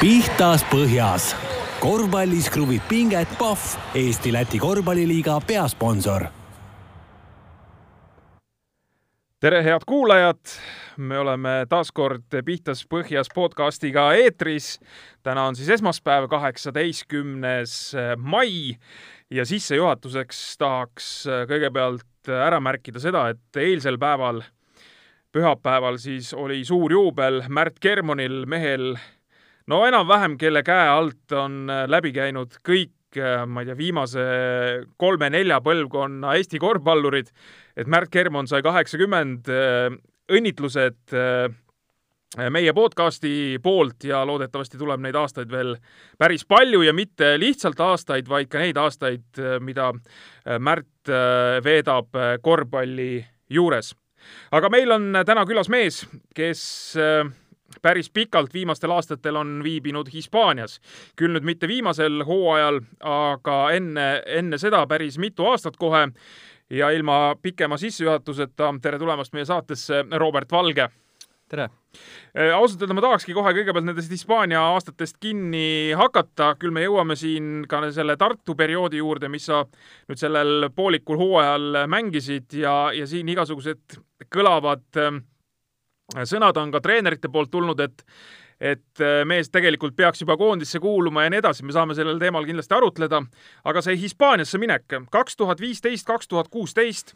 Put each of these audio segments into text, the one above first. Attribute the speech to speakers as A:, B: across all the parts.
A: pihtas põhjas. korvpallis kruvib pinget Pahv, Eesti-Läti korvpalliliiga peasponsor.
B: tere, head kuulajad! me oleme taas kord Pihtas põhjas podcastiga eetris. täna on siis esmaspäev, kaheksateistkümnes mai ja sissejuhatuseks tahaks kõigepealt ära märkida seda, et eilsel päeval, pühapäeval siis oli suur juubel Märt Kermonil, mehel no enam-vähem, kelle käe alt on äh, läbi käinud kõik, äh, ma ei tea, viimase kolme-nelja põlvkonna Eesti korvpallurid, et Märt Kermon sai kaheksakümmend, äh, õnnitlused meie podcasti poolt ja loodetavasti tuleb neid aastaid veel päris palju ja mitte lihtsalt aastaid, vaid ka neid aastaid, mida Märt veedab korvpalli juures. aga meil on täna külas mees, kes päris pikalt viimastel aastatel on viibinud Hispaanias. küll nüüd mitte viimasel hooajal, aga enne, enne seda päris mitu aastat kohe. ja ilma pikema sissejuhatuseta tere tulemast meie saatesse, Robert Valge.
C: tere!
B: Äh, ausalt öelda ma tahakski kohe kõigepealt nendest Hispaania aastatest kinni hakata, küll me jõuame siin ka selle Tartu perioodi juurde, mis sa nüüd sellel poolikul hooajal mängisid ja, ja siin igasugused kõlavad äh, sõnad on ka treenerite poolt tulnud, et et äh, mees tegelikult peaks juba koondisse kuuluma ja nii edasi, me saame sellel teemal kindlasti arutleda. aga see Hispaaniasse minek, kaks tuhat viisteist, kaks tuhat kuusteist,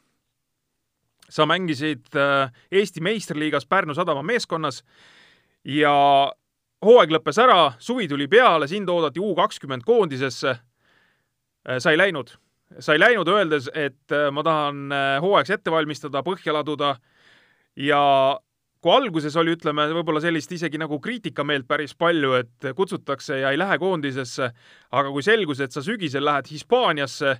B: sa mängisid äh, Eesti meistriliigas Pärnu sadama meeskonnas ja hooaeg lõppes ära, suvi tuli peale, sind oodati U kakskümmend koondisesse. Äh, sa ei läinud, sa ei läinud, öeldes, et ma tahan hooaegs ette valmistada, põhja laduda ja kui alguses oli, ütleme, võib-olla sellist isegi nagu kriitikameelt päris palju, et kutsutakse ja ei lähe koondisesse, aga kui selgus, et sa sügisel lähed Hispaaniasse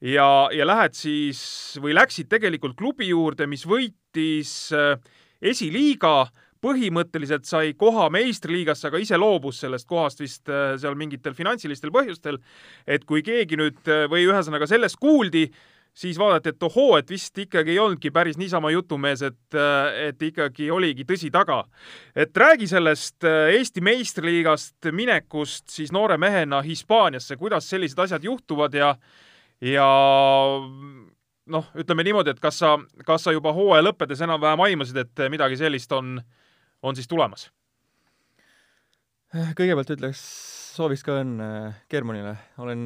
B: ja, ja lähed siis või läksid tegelikult klubi juurde, mis võitis äh, esiliiga, põhimõtteliselt sai koha meistriliigasse, aga ise loobus sellest kohast vist äh, seal mingitel finantsilistel põhjustel. et kui keegi nüüd äh, või ühesõnaga sellest kuuldi, siis vaadati, et ohoo, et vist ikkagi ei olnudki päris niisama jutumees, et, et ikkagi oligi tõsi taga. et räägi sellest äh, Eesti meistriliigast minekust siis noore mehena Hispaaniasse, kuidas sellised asjad juhtuvad ja, ja noh, ütleme niimoodi, et kas sa, kas sa juba hooaja lõppedes enam-vähem aimasid, et midagi sellist on, on siis tulemas?
C: kõigepealt ütleks, sooviks ka õnne Germanile, olen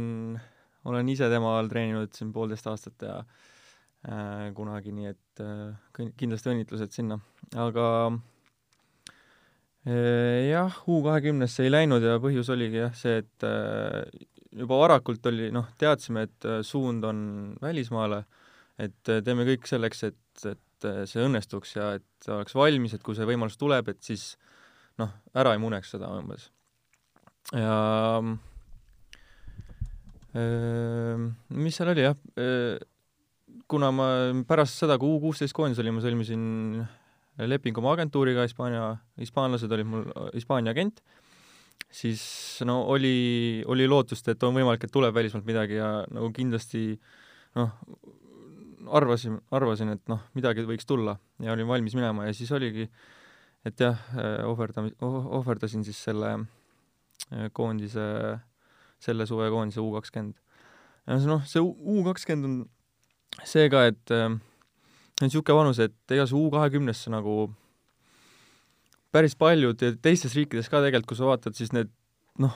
C: olen ise temal treeninud siin poolteist aastat ja äh, kunagi, nii et äh, kindlasti õnnitlused sinna, aga äh, jah, U kahekümnesse ei läinud ja põhjus oligi jah see, et äh, juba varakult oli, noh, teadsime, et äh, suund on välismaale, et äh, teeme kõik selleks, et, et äh, see õnnestuks ja et oleks valmis, et kui see võimalus tuleb, et siis noh, ära ei muneks seda umbes. ja äh, mis seal oli jah, kuna ma pärast seda, kui U kuusteist koondis oli, ma sõlmisin lepingu oma agentuuriga, Hispaania, hispaanlased olid mul Hispaania agent, siis no oli, oli lootust, et on võimalik, et tuleb välismaalt midagi ja nagu kindlasti noh, arvasin, arvasin, et noh, midagi võiks tulla ja olin valmis minema ja siis oligi, et jah, ohverda-, ohverdasin siis selle koondise äh, selle suve koondise U kakskümmend. noh, see U kakskümmend on see ka, et äh, on niisugune vanus, et ega see U kahekümnesse nagu päris paljud ja teistes riikides ka tegelikult, kui sa vaatad, siis need noh,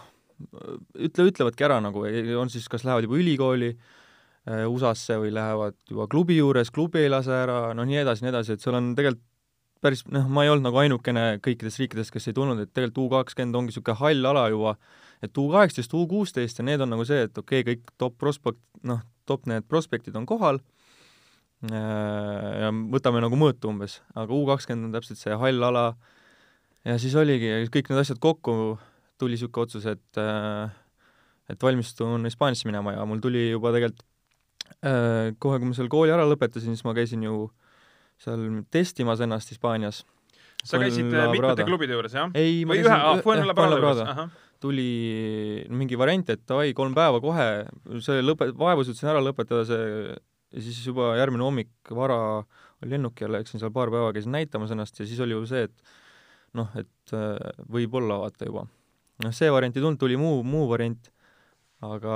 C: ütle, ütlevadki ära nagu, on siis, kas lähevad juba ülikooli äh, USA-sse või lähevad juba klubi juures, klubi ei lase ära, noh nii edasi, nii edasi, et seal on tegelikult päris noh, ma ei olnud nagu ainukene kõikides riikides, kes ei tulnud, et tegelikult U kakskümmend ongi niisugune hall ala juba, et U kaheksateist, U kuusteist ja need on nagu see, et okei okay,, kõik top prospekt, noh, top need prospektid on kohal äh, ja võtame nagu mõõtu umbes, aga U kakskümmend on täpselt see hall ala ja siis oligi, kõik need asjad kokku, tuli niisugune otsus, et äh, et valmistun Hispaaniasse minema ja mul tuli juba tegelikult äh, kohe, kui ma seal kooli ära lõpetasin, siis ma käisin ju seal testimas ennast Hispaanias.
B: sa käisid mitmete klubide juures, jah?
C: ei,
B: või ühe, Fuenlabrada juures?
C: Tuli mingi variant, et davai, kolm päeva kohe, see lõpe-, vaevu suutsin ära lõpetada see ja siis juba järgmine hommik vara oli lennuki all, läksin seal paar päeva, käisin näitamas ennast ja siis oli ju see, et noh, et äh, võib-olla vaata juba. noh, see variant ei tulnud, tuli muu, muu variant, aga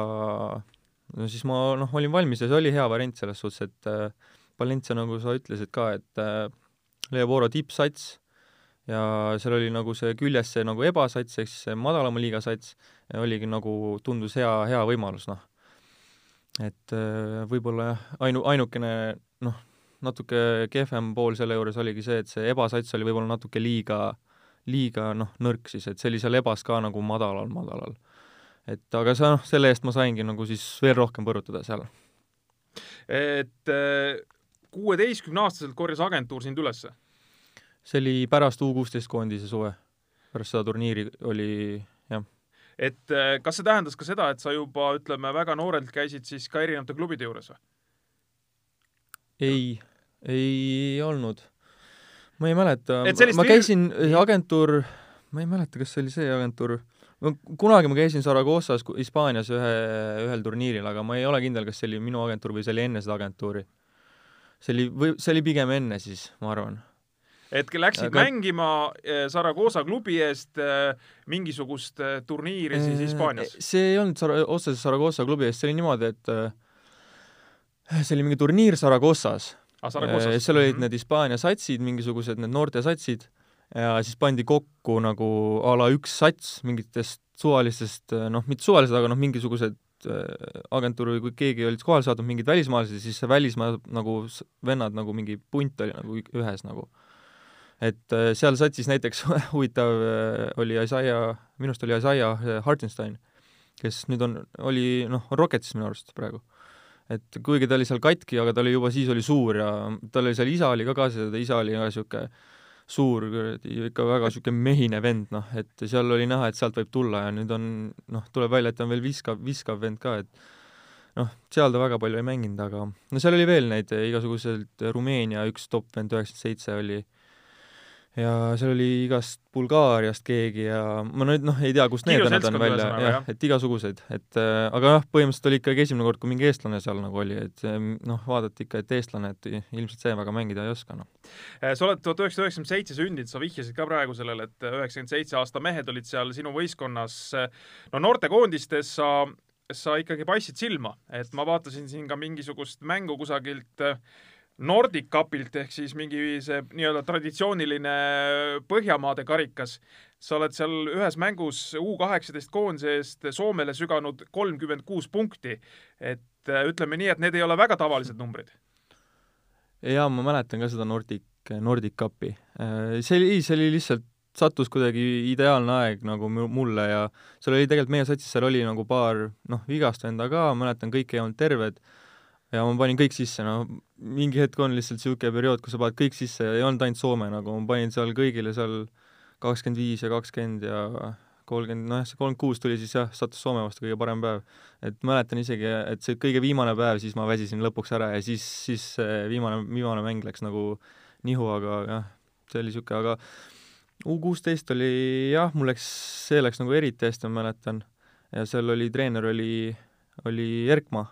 C: no siis ma noh, olin valmis ja see oli hea variant selles suhtes, et äh, Valencia, nagu sa ütlesid ka, et äh, Leo Boro tippsats ja seal oli nagu see küljes see nagu ebasats, ehk siis see madalama liiga sats, oligi nagu, tundus hea, hea võimalus, noh. et äh, võib-olla jah, ainu-, ainukene noh, natuke kehvem pool selle juures oligi see, et see ebasats oli võib-olla natuke liiga, liiga noh, nõrk siis, et see oli seal ebas ka nagu madalal, madalal. et aga see noh, selle eest ma saingi nagu siis veel rohkem põrutada seal.
B: et äh, kuueteistkümneaastaselt korjas agentuur sind ülesse?
C: See oli pärast U kuusteist koondise suve, pärast seda turniiri oli jah.
B: et äh, kas see tähendas ka seda, et sa juba ütleme, väga noorelt käisid siis ka erinevate klubide juures või?
C: ei, ei olnud. ma ei mäleta, ma käisin, agentuur, ma ei mäleta, kas see oli see agentuur, no kunagi ma käisin Saragossas Hispaanias ühe, ühel turniiril, aga ma ei ole kindel, kas see oli minu agentuur või see oli enne seda agentuuri see oli, või see oli pigem enne siis, ma arvan.
B: Et läksid Aga... mängima eh, Saragossa klubi eest eh, mingisugust eh, turniiri siis Hispaanias?
C: see ei olnud Sar-, otseselt Saragossa klubi eest, see oli niimoodi, et see oli mingi turniir Saragossas
B: ah,.
C: Seal olid -hmm. need Hispaania satsid, mingisugused need noorte satsid, ja siis pandi kokku nagu a la üks sats mingitest suvalistest, noh, mitte suvalised, aga noh, mingisugused agentuur või kui keegi oli kohale saadud, mingid välismaalased, siis see välismaa nagu vennad nagu mingi punt oli nagu ühes nagu. Et äh, seal satsis näiteks huvitav äh, oli Isaiah, minu arust oli Isaiah Hartenstein, kes nüüd on, oli noh, on Rocketis minu arust praegu. et kuigi ta oli seal katki, aga ta oli juba siis oli suur ja tal oli seal isa oli ka kaasas ja ta isa oli ka niisugune suur kuradi, ikka väga niisugune mehine vend, noh, et seal oli näha, et sealt võib tulla ja nüüd on noh, tuleb välja, et on veel viskav, viskav vend ka, et noh, seal ta väga palju ei mänginud, aga no seal oli veel neid igasuguseid Rumeenia üks top vend, üheksakümmend seitse oli ja seal oli igast Bulgaariast keegi ja ma nüüd noh, ei tea, kust need vennad on välja, jah, et igasugused, et äh, aga noh, põhimõtteliselt oli ikkagi esimene kord, kui mingi eestlane seal nagu oli, et ähm, noh, vaadati ikka, et eestlane, et ilmselt see väga mängida ei oska, noh.
B: Äh, sa oled tuhat üheksasada üheksakümmend seitse sündinud, sa vihjasid ka praegu sellele, et üheksakümmend seitse aasta mehed olid seal sinu võistkonnas, no noortekoondistes sa sa ikkagi paistsid silma, et ma vaatasin siin ka mingisugust mängu kusagilt äh, Nordic Cupilt ehk siis mingi see nii-öelda traditsiooniline Põhjamaade karikas. sa oled seal ühes mängus U kaheksateist koondise eest Soomele süganud kolmkümmend kuus punkti. et äh, ütleme nii, et need ei ole väga tavalised numbrid.
C: jaa, ma mäletan ka seda Nordic, Nordic Cupi. Äh, see oli, see oli lihtsalt sattus kuidagi ideaalne aeg nagu mulle ja seal oli tegelikult meie satsis, seal oli nagu paar noh, vigast venda ka, mäletan, kõik ei olnud terved ja ma panin kõik sisse, no mingi hetk on lihtsalt niisugune periood, kus sa paned kõik sisse ja ei olnud ainult Soome nagu, ma panin seal kõigile seal kakskümmend viis ja kakskümmend ja kolmkümmend, nojah, see kolmkümmend kuus tuli siis jah, sattus Soome vastu kõige parem päev. et mäletan isegi, et see kõige viimane päev, siis ma väsisin lõpuks ära ja siis, siis see viimane, viimane mäng läks nagu nihu, aga jah, see oli niisugune, aga U kuusteist oli jah, mul läks, see läks nagu eriti hästi, ma mäletan. ja seal oli, treener oli, oli Erkma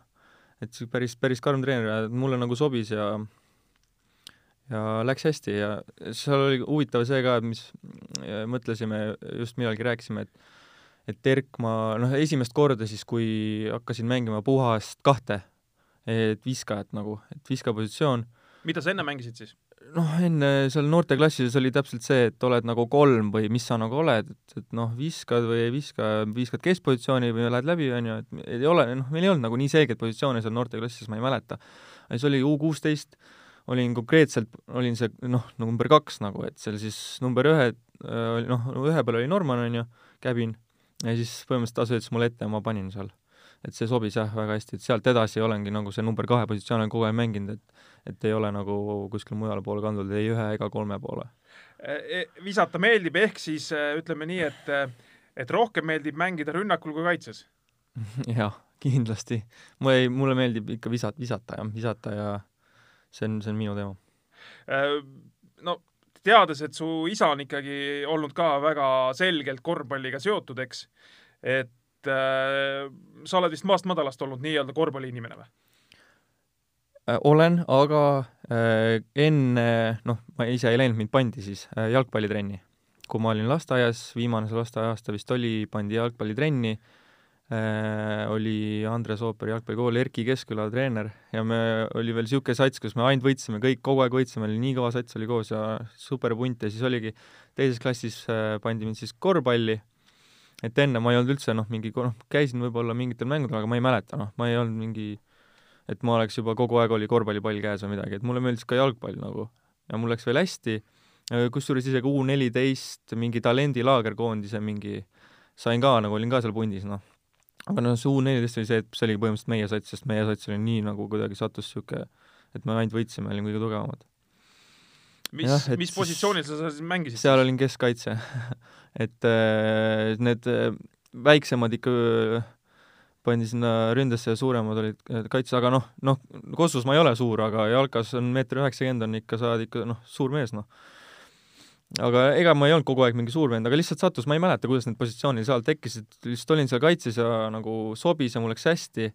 C: et see päris, päris karm treener mulle nagu sobis ja ja läks hästi ja seal oli huvitav see ka, mis mõtlesime, just millalgi rääkisime, et et Erkma, noh, esimest korda siis, kui hakkasin mängima puhast kahte, et viskajat nagu, et viskapositsioon.
B: mida sa enne mängisid siis?
C: Noh, enne seal noorteklassides oli täpselt see, et oled nagu kolm või mis sa nagu oled, et, et noh, viskad või ei viska, viskad keskpositsiooni või lähed läbi, on ju, et ei ole, noh, meil ei olnud nagu nii selgeid positsioone seal noorteklassides, ma ei mäleta. siis oli U kuusteist, olin konkreetselt, olin see noh, number kaks nagu, et seal siis number ühe, noh, ühe peal oli Norman, on ju, Käbin, ja siis põhimõtteliselt ta sõitis mulle ette ja ma panin seal et see sobis jah, väga hästi, et sealt edasi olengi nagu see number kahe positsioon olen kogu aeg mänginud, et et ei ole nagu kuskile mujale poole kandunud, ei ühe ega kolme poole.
B: E, e, visata meeldib, ehk siis e, ütleme nii, et et rohkem meeldib mängida rünnakul kui kaitses?
C: jah, kindlasti. mulle ei, mulle meeldib ikka visata, visata jah, visata ja see on, see on minu teema.
B: no teades, et su isa on ikkagi olnud ka väga selgelt korvpalliga seotud, eks, et äh, sa oled vist maast madalast olnud nii-öelda korvpalliinimene või?
C: Äh, olen, aga äh, enne, noh, ma ise ei läinud, mind pandi siis äh, jalgpallitrenni. kui ma olin lasteaias, viimane see lasteaiaaasta vist oli, pandi jalgpallitrenni äh,, oli Andres Ooper jalgpallikool, Erki Keskküla treener ja me, oli veel niisugune sats, kus me ainult võitsime, kõik kogu aeg võitsime, oli nii kõva sats oli koos ja super punt ja siis oligi, teises klassis äh, pandi mind siis korvpalli, et enne ma ei olnud üldse noh, mingi, noh, käisin võib-olla mingitel mängudel, aga ma ei mäleta, noh, ma ei olnud mingi et ma oleks juba kogu aeg oli korvpallipall käes või midagi, et mulle meeldis ka jalgpall nagu ja mul läks veel hästi, kusjuures isegi U neliteist mingi talendilaagerkoondise mingi sain ka, nagu olin ka seal pundis, noh. aga noh, see U neliteist oli see, et see oligi põhimõtteliselt meie sats, sest meie sats oli nii nagu kuidagi sattus niisugune, et me ainult võitsime, olime kõige tugevamad.
B: Mis, mis positsioonil sa siis mängisid?
C: seal olin keskkaitse et äh, need äh, väiksemad ikka pandi sinna ründesse ja suuremad olid kaitses, aga noh, noh, Kossus ma ei ole suur, aga jalkas on meeter üheksakümmend, on ikka, sa oled ikka noh, suur mees, noh. aga ega ma ei olnud kogu aeg mingi suur vend, aga lihtsalt sattus, ma ei mäleta, kuidas need positsioonid seal tekkisid, lihtsalt olin seal kaitses ja nagu sobis ja mul läks hästi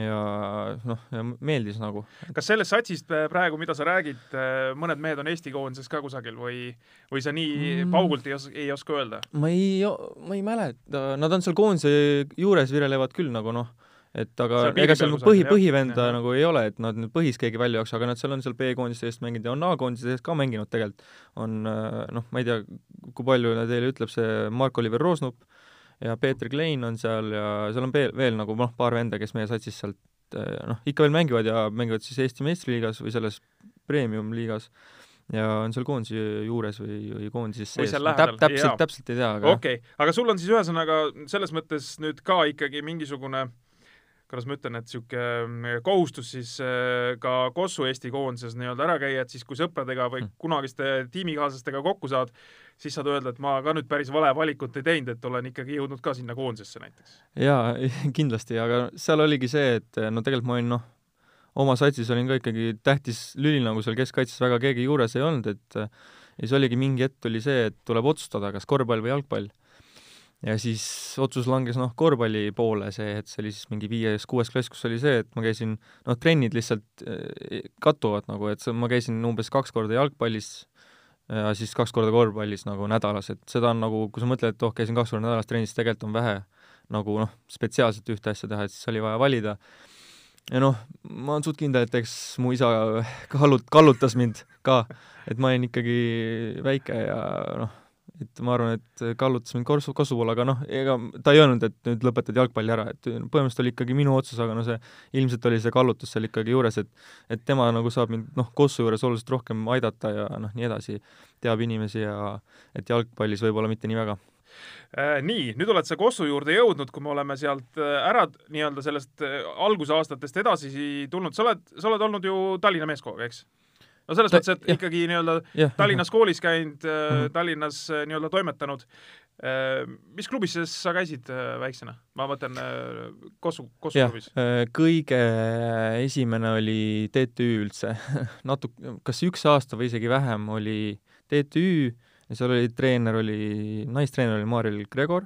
C: ja noh, meeldis nagu.
B: kas sellest satsist praegu, mida sa räägid, mõned mehed on Eesti koondises ka kusagil või, või sa nii mm. paugult ei, os ei oska öelda?
C: ma ei, ma ei mäleta, nad on seal koondise juures virelevad küll nagu noh, et aga seal ega seal põhi, põhivenda jah. nagu ei ole, et nad nüüd põhis keegi välja jookse, aga nad seal on seal B-koondise eest mänginud ja on A-koondise eest ka mänginud tegelikult. on noh, ma ei tea, kui palju teile ütleb see Mark-Oliver Roosnup, ja Peeter Klein on seal ja seal on veel, veel nagu noh, paar venda, kes meie satsis sealt eh, noh, ikka veel mängivad ja mängivad siis Eesti meistriliigas või selles premium-liigas ja on seal koondise juures või, või koondises sees. Täp, täpselt, täpselt ei tea,
B: aga okei okay., aga sul on siis ühesõnaga selles mõttes nüüd ka ikkagi mingisugune äh, kuidas ma ütlen, et niisugune mm, kohustus siis äh, ka Kossu Eesti koondises nii-öelda ära käia, et siis kui sõpradega või hmm. kunagiste tiimikaaslastega kokku saad, siis saad öelda, et ma ka nüüd päris vale valikut ei teinud, et olen ikkagi jõudnud ka sinna koondisesse näiteks.
C: jaa, kindlasti, aga seal oligi see, et no tegelikult ma olin noh, oma satsis olin ka ikkagi tähtis lüli nagu seal keskkaitses väga keegi juures ei olnud, et ja siis oligi mingi hetk tuli see, et tuleb otsustada, kas korvpall või jalgpall ja siis otsus langes noh, korvpalli poole see, et see oli siis mingi viies-kuues klass, kus oli see, et ma käisin, noh, trennid lihtsalt eh, kattuvad nagu, et ma käisin umbes kaks korda jalgpallis ja siis kaks korda korvpallis nagu nädalas, et seda on nagu, kui sa mõtled, et oh, käisin kaks korda nädalas trennis, tegelikult on vähe nagu noh, spetsiaalselt ühte asja teha, et siis oli vaja valida. ja noh, ma olen suht kindel, et eks mu isa kallut-, kallutas mind ka, et ma olin ikkagi väike ja noh, et ma arvan, et kallutas mind Kossu poole, aga noh, ega ta ei öelnud, et nüüd lõpetad jalgpalli ära, et põhimõtteliselt oli ikkagi minu otsus, aga no see, ilmselt oli see kallutus seal ikkagi juures, et et tema nagu saab mind noh, Kossu juures oluliselt rohkem aidata ja noh, nii edasi, teab inimesi ja et jalgpallis võib-olla mitte nii väga
B: äh, nii, nüüd oled sa Kossu juurde jõudnud, kui me oleme sealt äh, ära nii-öelda sellest äh, algusaastatest edasi tulnud, sa oled, sa oled olnud ju Tallinna mees kogu aeg, eks? No selles Ta, mõttes, et jah. ikkagi nii-öelda Tallinnas koolis käinud mm, -hmm. Tallinnas äh, nii-öelda toimetanud. Äh, mis klubis sa käisid väiksena? ma mõtlen Kossu, Kossu ja, klubis.
C: kõige esimene oli TTÜ üldse natuke, kas üks aasta või isegi vähem oli TTÜ ja seal oli treener oli, naistreener oli Maarel Gregor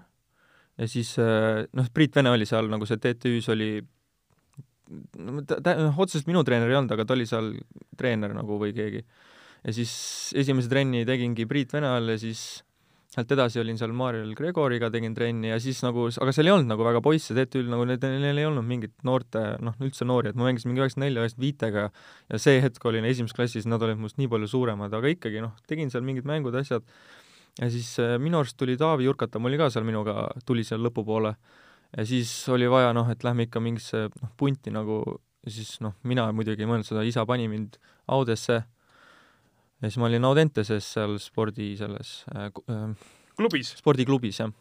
C: ja siis noh, Priit Vene oli seal nagu see TTÜ-s oli no ta, otseselt minu treener ei olnud, aga ta oli seal treener nagu või keegi. ja siis esimese trenni tegingi Priit Vene all ja siis sealt edasi olin seal Mariel Gregoriga, tegin trenni ja siis nagu, aga seal ei olnud nagu väga poisse, TTÜ-l nagu need, neil ei olnud mingit noorte, noh, üldse noori, et ma mängisin mingi üheksakümne nelja, üheksakümne viitega ja see hetk olin esimeses klassis, nad olid minust nii palju suuremad, aga ikkagi noh, tegin seal mingid mängud, asjad, ja siis äh, minu arust tuli Taavi Jurkatam oli ka seal minuga, tuli seal lõpupoole ja siis oli vaja noh, et lähme ikka mingisse noh, punti nagu, siis noh, mina muidugi ei mõelnud seda, isa pani mind Audesse ja siis ma olin Audenteses seal spordi selles äh,
B: äh, klubis?
C: spordiklubis, jah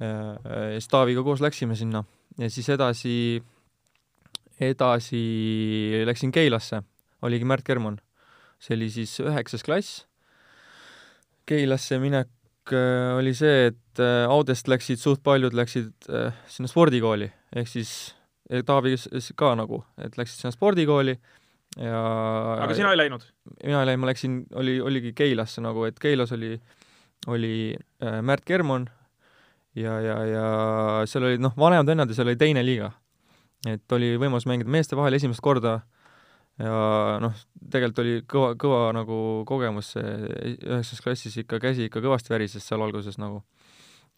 C: äh,. ja siis Taaviga koos läksime sinna ja siis edasi, edasi läksin Keilasse, oligi Märt Kermon. see oli siis üheksas klass. Keilasse minek Äh, oli see, et äh, Audest läksid suht paljud läksid äh, sinna spordikooli, ehk siis Taavi ka nagu, et läksid sinna spordikooli ja
B: aga sina ei läinud?
C: mina ei läinud, ma läksin, oli, oligi Keilasse nagu, et Keilas oli, oli äh, Märt Kermon ja, ja, ja seal olid noh, vanemad vennad ja seal oli teine liiga. et oli võimalus mängida meeste vahel esimest korda ja noh, tegelikult oli kõva, kõva nagu kogemus see üheksandas klassis ikka käsi ikka kõvasti värises seal alguses nagu.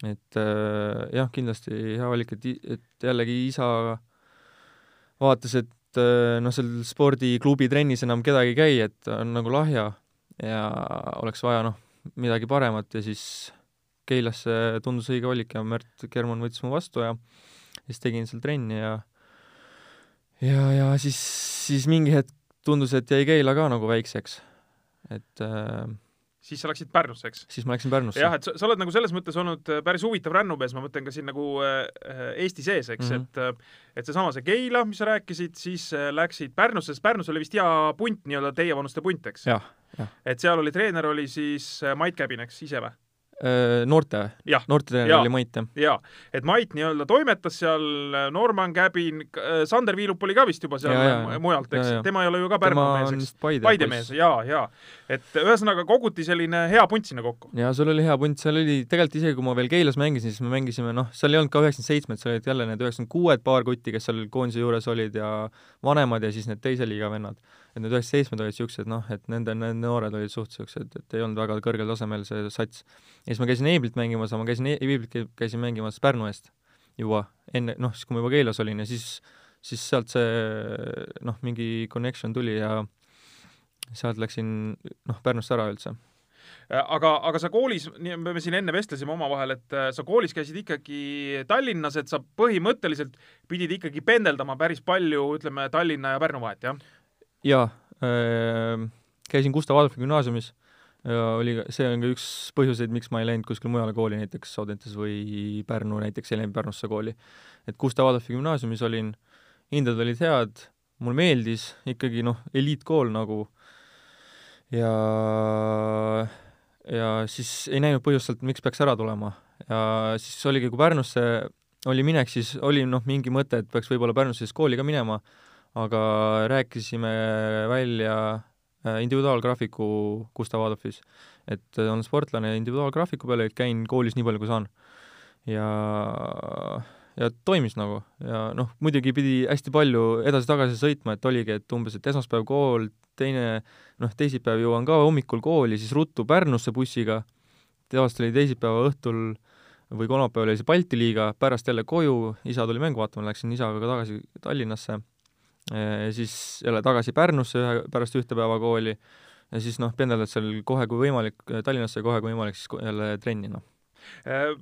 C: et äh, jah, kindlasti hea valik, et, et jällegi isa vaatas, et äh, noh, seal spordiklubi trennis enam kedagi ei käi, et on nagu lahja ja oleks vaja noh, midagi paremat ja siis Keilasse tundus õige valik ja Märt Kerman võttis mu vastu ja siis tegin seal trenni ja ja, ja siis, siis mingi hetk tundus, et jäi Keila ka nagu väikseks. et äh,
B: siis sa läksid Pärnusse, eks?
C: siis ma läksin Pärnusse.
B: jah, et sa, sa oled nagu selles mõttes olnud äh, päris huvitav rännumees, ma mõtlen ka siin nagu äh, Eesti sees, eks mm, -hmm. et äh, et seesama see Keila, mis sa rääkisid, siis äh, läksid Pärnusse, sest Pärnus oli vist hea punt, nii-öelda teievanuste punt, eks? et seal oli treener, oli siis Mait Käbin, eks, ise või?
C: Äh, noorte, noortetreener oli Mait, jah.
B: jaa, et Mait nii-öelda toimetas seal, Norman Käbin, äh, Sander Viilup oli ka vist juba seal ja, ja, mujalt, eks, tema ei ole ju ka Pärnu mees, eks?
C: Paide,
B: mees, jaa, jaa. et ühesõnaga koguti selline hea punt sinna kokku.
C: jaa, sul oli hea punt, seal oli tegelikult isegi, kui ma veel Keilas mängisin, siis me mängisime, noh, seal ei olnud ka üheksakümmend seitsmed, seal olid jälle need üheksakümmend kuued paar kutti, kes seal koondise juures olid ja vanemad ja siis need teise liiga vennad et need seitsmed olid niisugused noh, et nende, need noored olid suht niisugused, et ei olnud väga kõrgel tasemel see sats. ja siis ma käisin Eiblit mängimas, ma käisin e, Eiblit käisin mängimas Pärnu eest juba enne, noh, siis kui ma juba Keilas olin ja siis, siis sealt see noh, mingi connection tuli ja sealt läksin noh, Pärnusse ära üldse
B: aga, aga sa koolis, me siin enne vestlesime omavahel, et äh, sa koolis käisid ikkagi Tallinnas, et sa põhimõtteliselt pidid ikkagi pendeldama päris palju, ütleme, Tallinna ja Pärnu vahet, jah?
C: Jaa äh,, käisin Gustav Adolfi gümnaasiumis ja oli, see on ka üks põhjuseid, miks ma ei läinud kuskile mujale kooli, näiteks Audentes või Pärnu näiteks, ei läinud Pärnusse kooli. et Gustav Adolfi gümnaasiumis olin, hinded olid head, mulle meeldis ikkagi noh, eliitkool nagu ja ja siis ei näinud põhjust sealt, miks peaks ära tulema. ja siis oligi, kui Pärnusse oli minek, siis oli noh, mingi mõte, et peaks võib-olla Pärnusse siis kooli ka minema, aga rääkisime välja äh, individuaalgraafiku Gustav Adolfis. et olen sportlane individuaalgraafiku peale, et käin koolis nii palju, kui saan. ja, ja toimis nagu ja noh, muidugi pidi hästi palju edasi-tagasi sõitma, et oligi, et umbes, et esmaspäev kool, teine noh, teisipäev jõuan ka hommikul kooli, siis ruttu Pärnusse bussiga, tavaliselt oli teisipäeva õhtul või kolmapäeval oli see Balti liiga, pärast jälle koju, isa tuli mängu vaatama, läksin isaga ka tagasi Tallinnasse Äh, siis jälle tagasi Pärnusse ühe, pärast ühte päeva kooli. Ja siis noh, pendeldad seal kohe, kui võimalik, Tallinnasse kohe, kui võimalik, siis jälle trenni, noh.
B: Äh,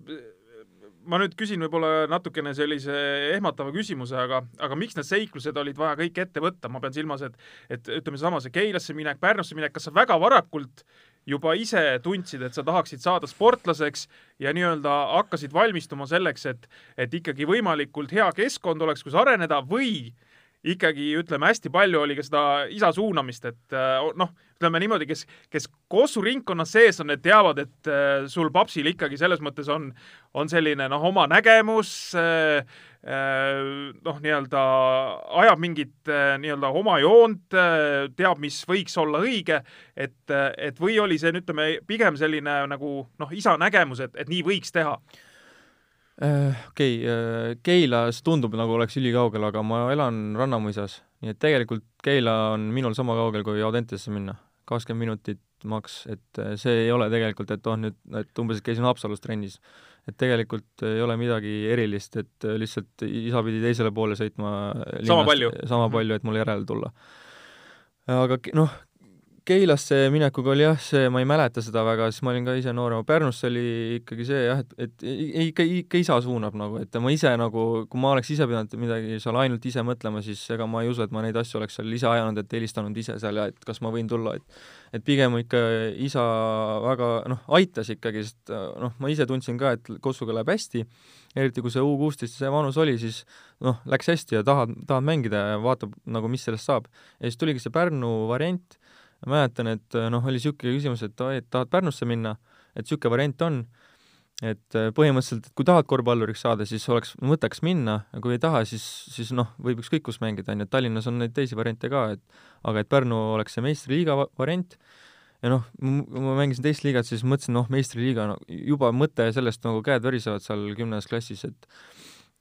B: ma nüüd küsin võib-olla natukene sellise ehmatava küsimuse, aga, aga miks need seiklused olid vaja kõik ette võtta, ma pean silmas, et, et ütleme, seesama see Keilasse minek, Pärnusse minek, kas sa väga varakult juba ise tundsid, et sa tahaksid saada sportlaseks ja nii-öelda hakkasid valmistuma selleks, et, et ikkagi võimalikult hea keskkond oleks, kus areneda või ikkagi ütleme, hästi palju oli ka seda isa suunamist, et äh, noh, ütleme niimoodi, kes, kes Kossu ringkonnas sees on, need teavad, et äh, sul papsil ikkagi selles mõttes on, on selline noh, oma nägemus, äh, noh, nii-öelda ajab mingit nii-öelda oma joont, teab, mis võiks olla õige, et, et või oli see, ütleme, pigem selline nagu noh, isa nägemus, et, et nii võiks teha
C: okei okay,, äh, Keilas tundub, nagu oleks ülikaugel, aga ma elan Rannamõisas, nii et tegelikult Keila on minul sama kaugel kui Audentesse minna, kakskümmend minutit maks, et äh, see ei ole tegelikult, et oh nüüd, et umbes, käisin Haapsalus trennis. et tegelikult ei ole midagi erilist, et lihtsalt isa pidi teisele poole sõitma
B: sama palju,
C: sama palju, et mulle järele tulla. aga noh, Keilasse minekuga oli jah, see, ma ei mäleta seda väga, sest ma olin ka ise noorem, Pärnus oli ikkagi see jah, et, et ikka, ikka isa suunab nagu, et ma ise nagu, kui ma oleks ise pidanud midagi seal ainult ise mõtlema, siis ega ma ei usu, et ma neid asju oleks seal ise ajanud, et helistanud ise seal ja et kas ma võin tulla, et et pigem ikka isa väga noh, aitas ikkagi, sest noh, ma ise tundsin ka, et Kossuga läheb hästi, eriti kui see U kuusteist see vanus oli, siis noh, läks hästi ja tahad, tahad mängida ja vaatab nagu, mis sellest saab. ja siis tuligi see Pärnu variant mäletan, et noh, oli niisugune küsimus, et oi, et tahad Pärnusse minna, et niisugune variant on, et äh, põhimõtteliselt, et kui tahad korvpalluriks saada, siis oleks mõtteks minna, ja kui ei taha, siis, siis noh, võib ükskõik kus mängida, on ju, et Tallinnas on neid teisi variante ka, et aga et Pärnu oleks see meistriliiga variant. Ja noh, ma mängisin teist liigat, siis mõtlesin, noh, meistriliiga no,, juba mõte sellest nagu käed värisevad seal kümnendas klassis, et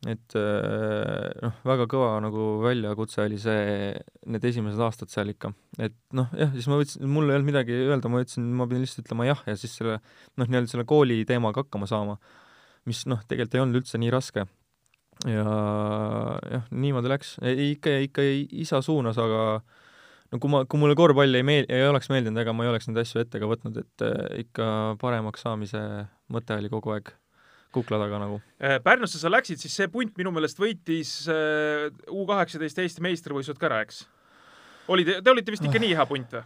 C: et äh, noh, väga kõva nagu väljakutse oli see, need esimesed aastad seal ikka. et noh, jah, siis ma võtsin, mul ei olnud midagi öelda, ma ütlesin, ma pidin lihtsalt ütlema jah ja siis selle noh, nii-öelda selle kooli teemaga hakkama saama, mis noh, tegelikult ei olnud üldse nii raske. ja jah, niimoodi läks, ikka, ikka isa suunas, aga no kui ma, kui mulle korvpall ei meel-, ei oleks meeldinud, ega ma ei oleks neid asju ette ka võtnud, et äh, ikka paremaks saamise mõte oli kogu aeg kukla taga nagu.
B: Äh, Pärnusse sa läksid, siis see punt minu meelest võitis äh, U kaheksateist Eesti meistrivõistlused ka ära, eks? oli, te olite vist ikka nii hea punt või?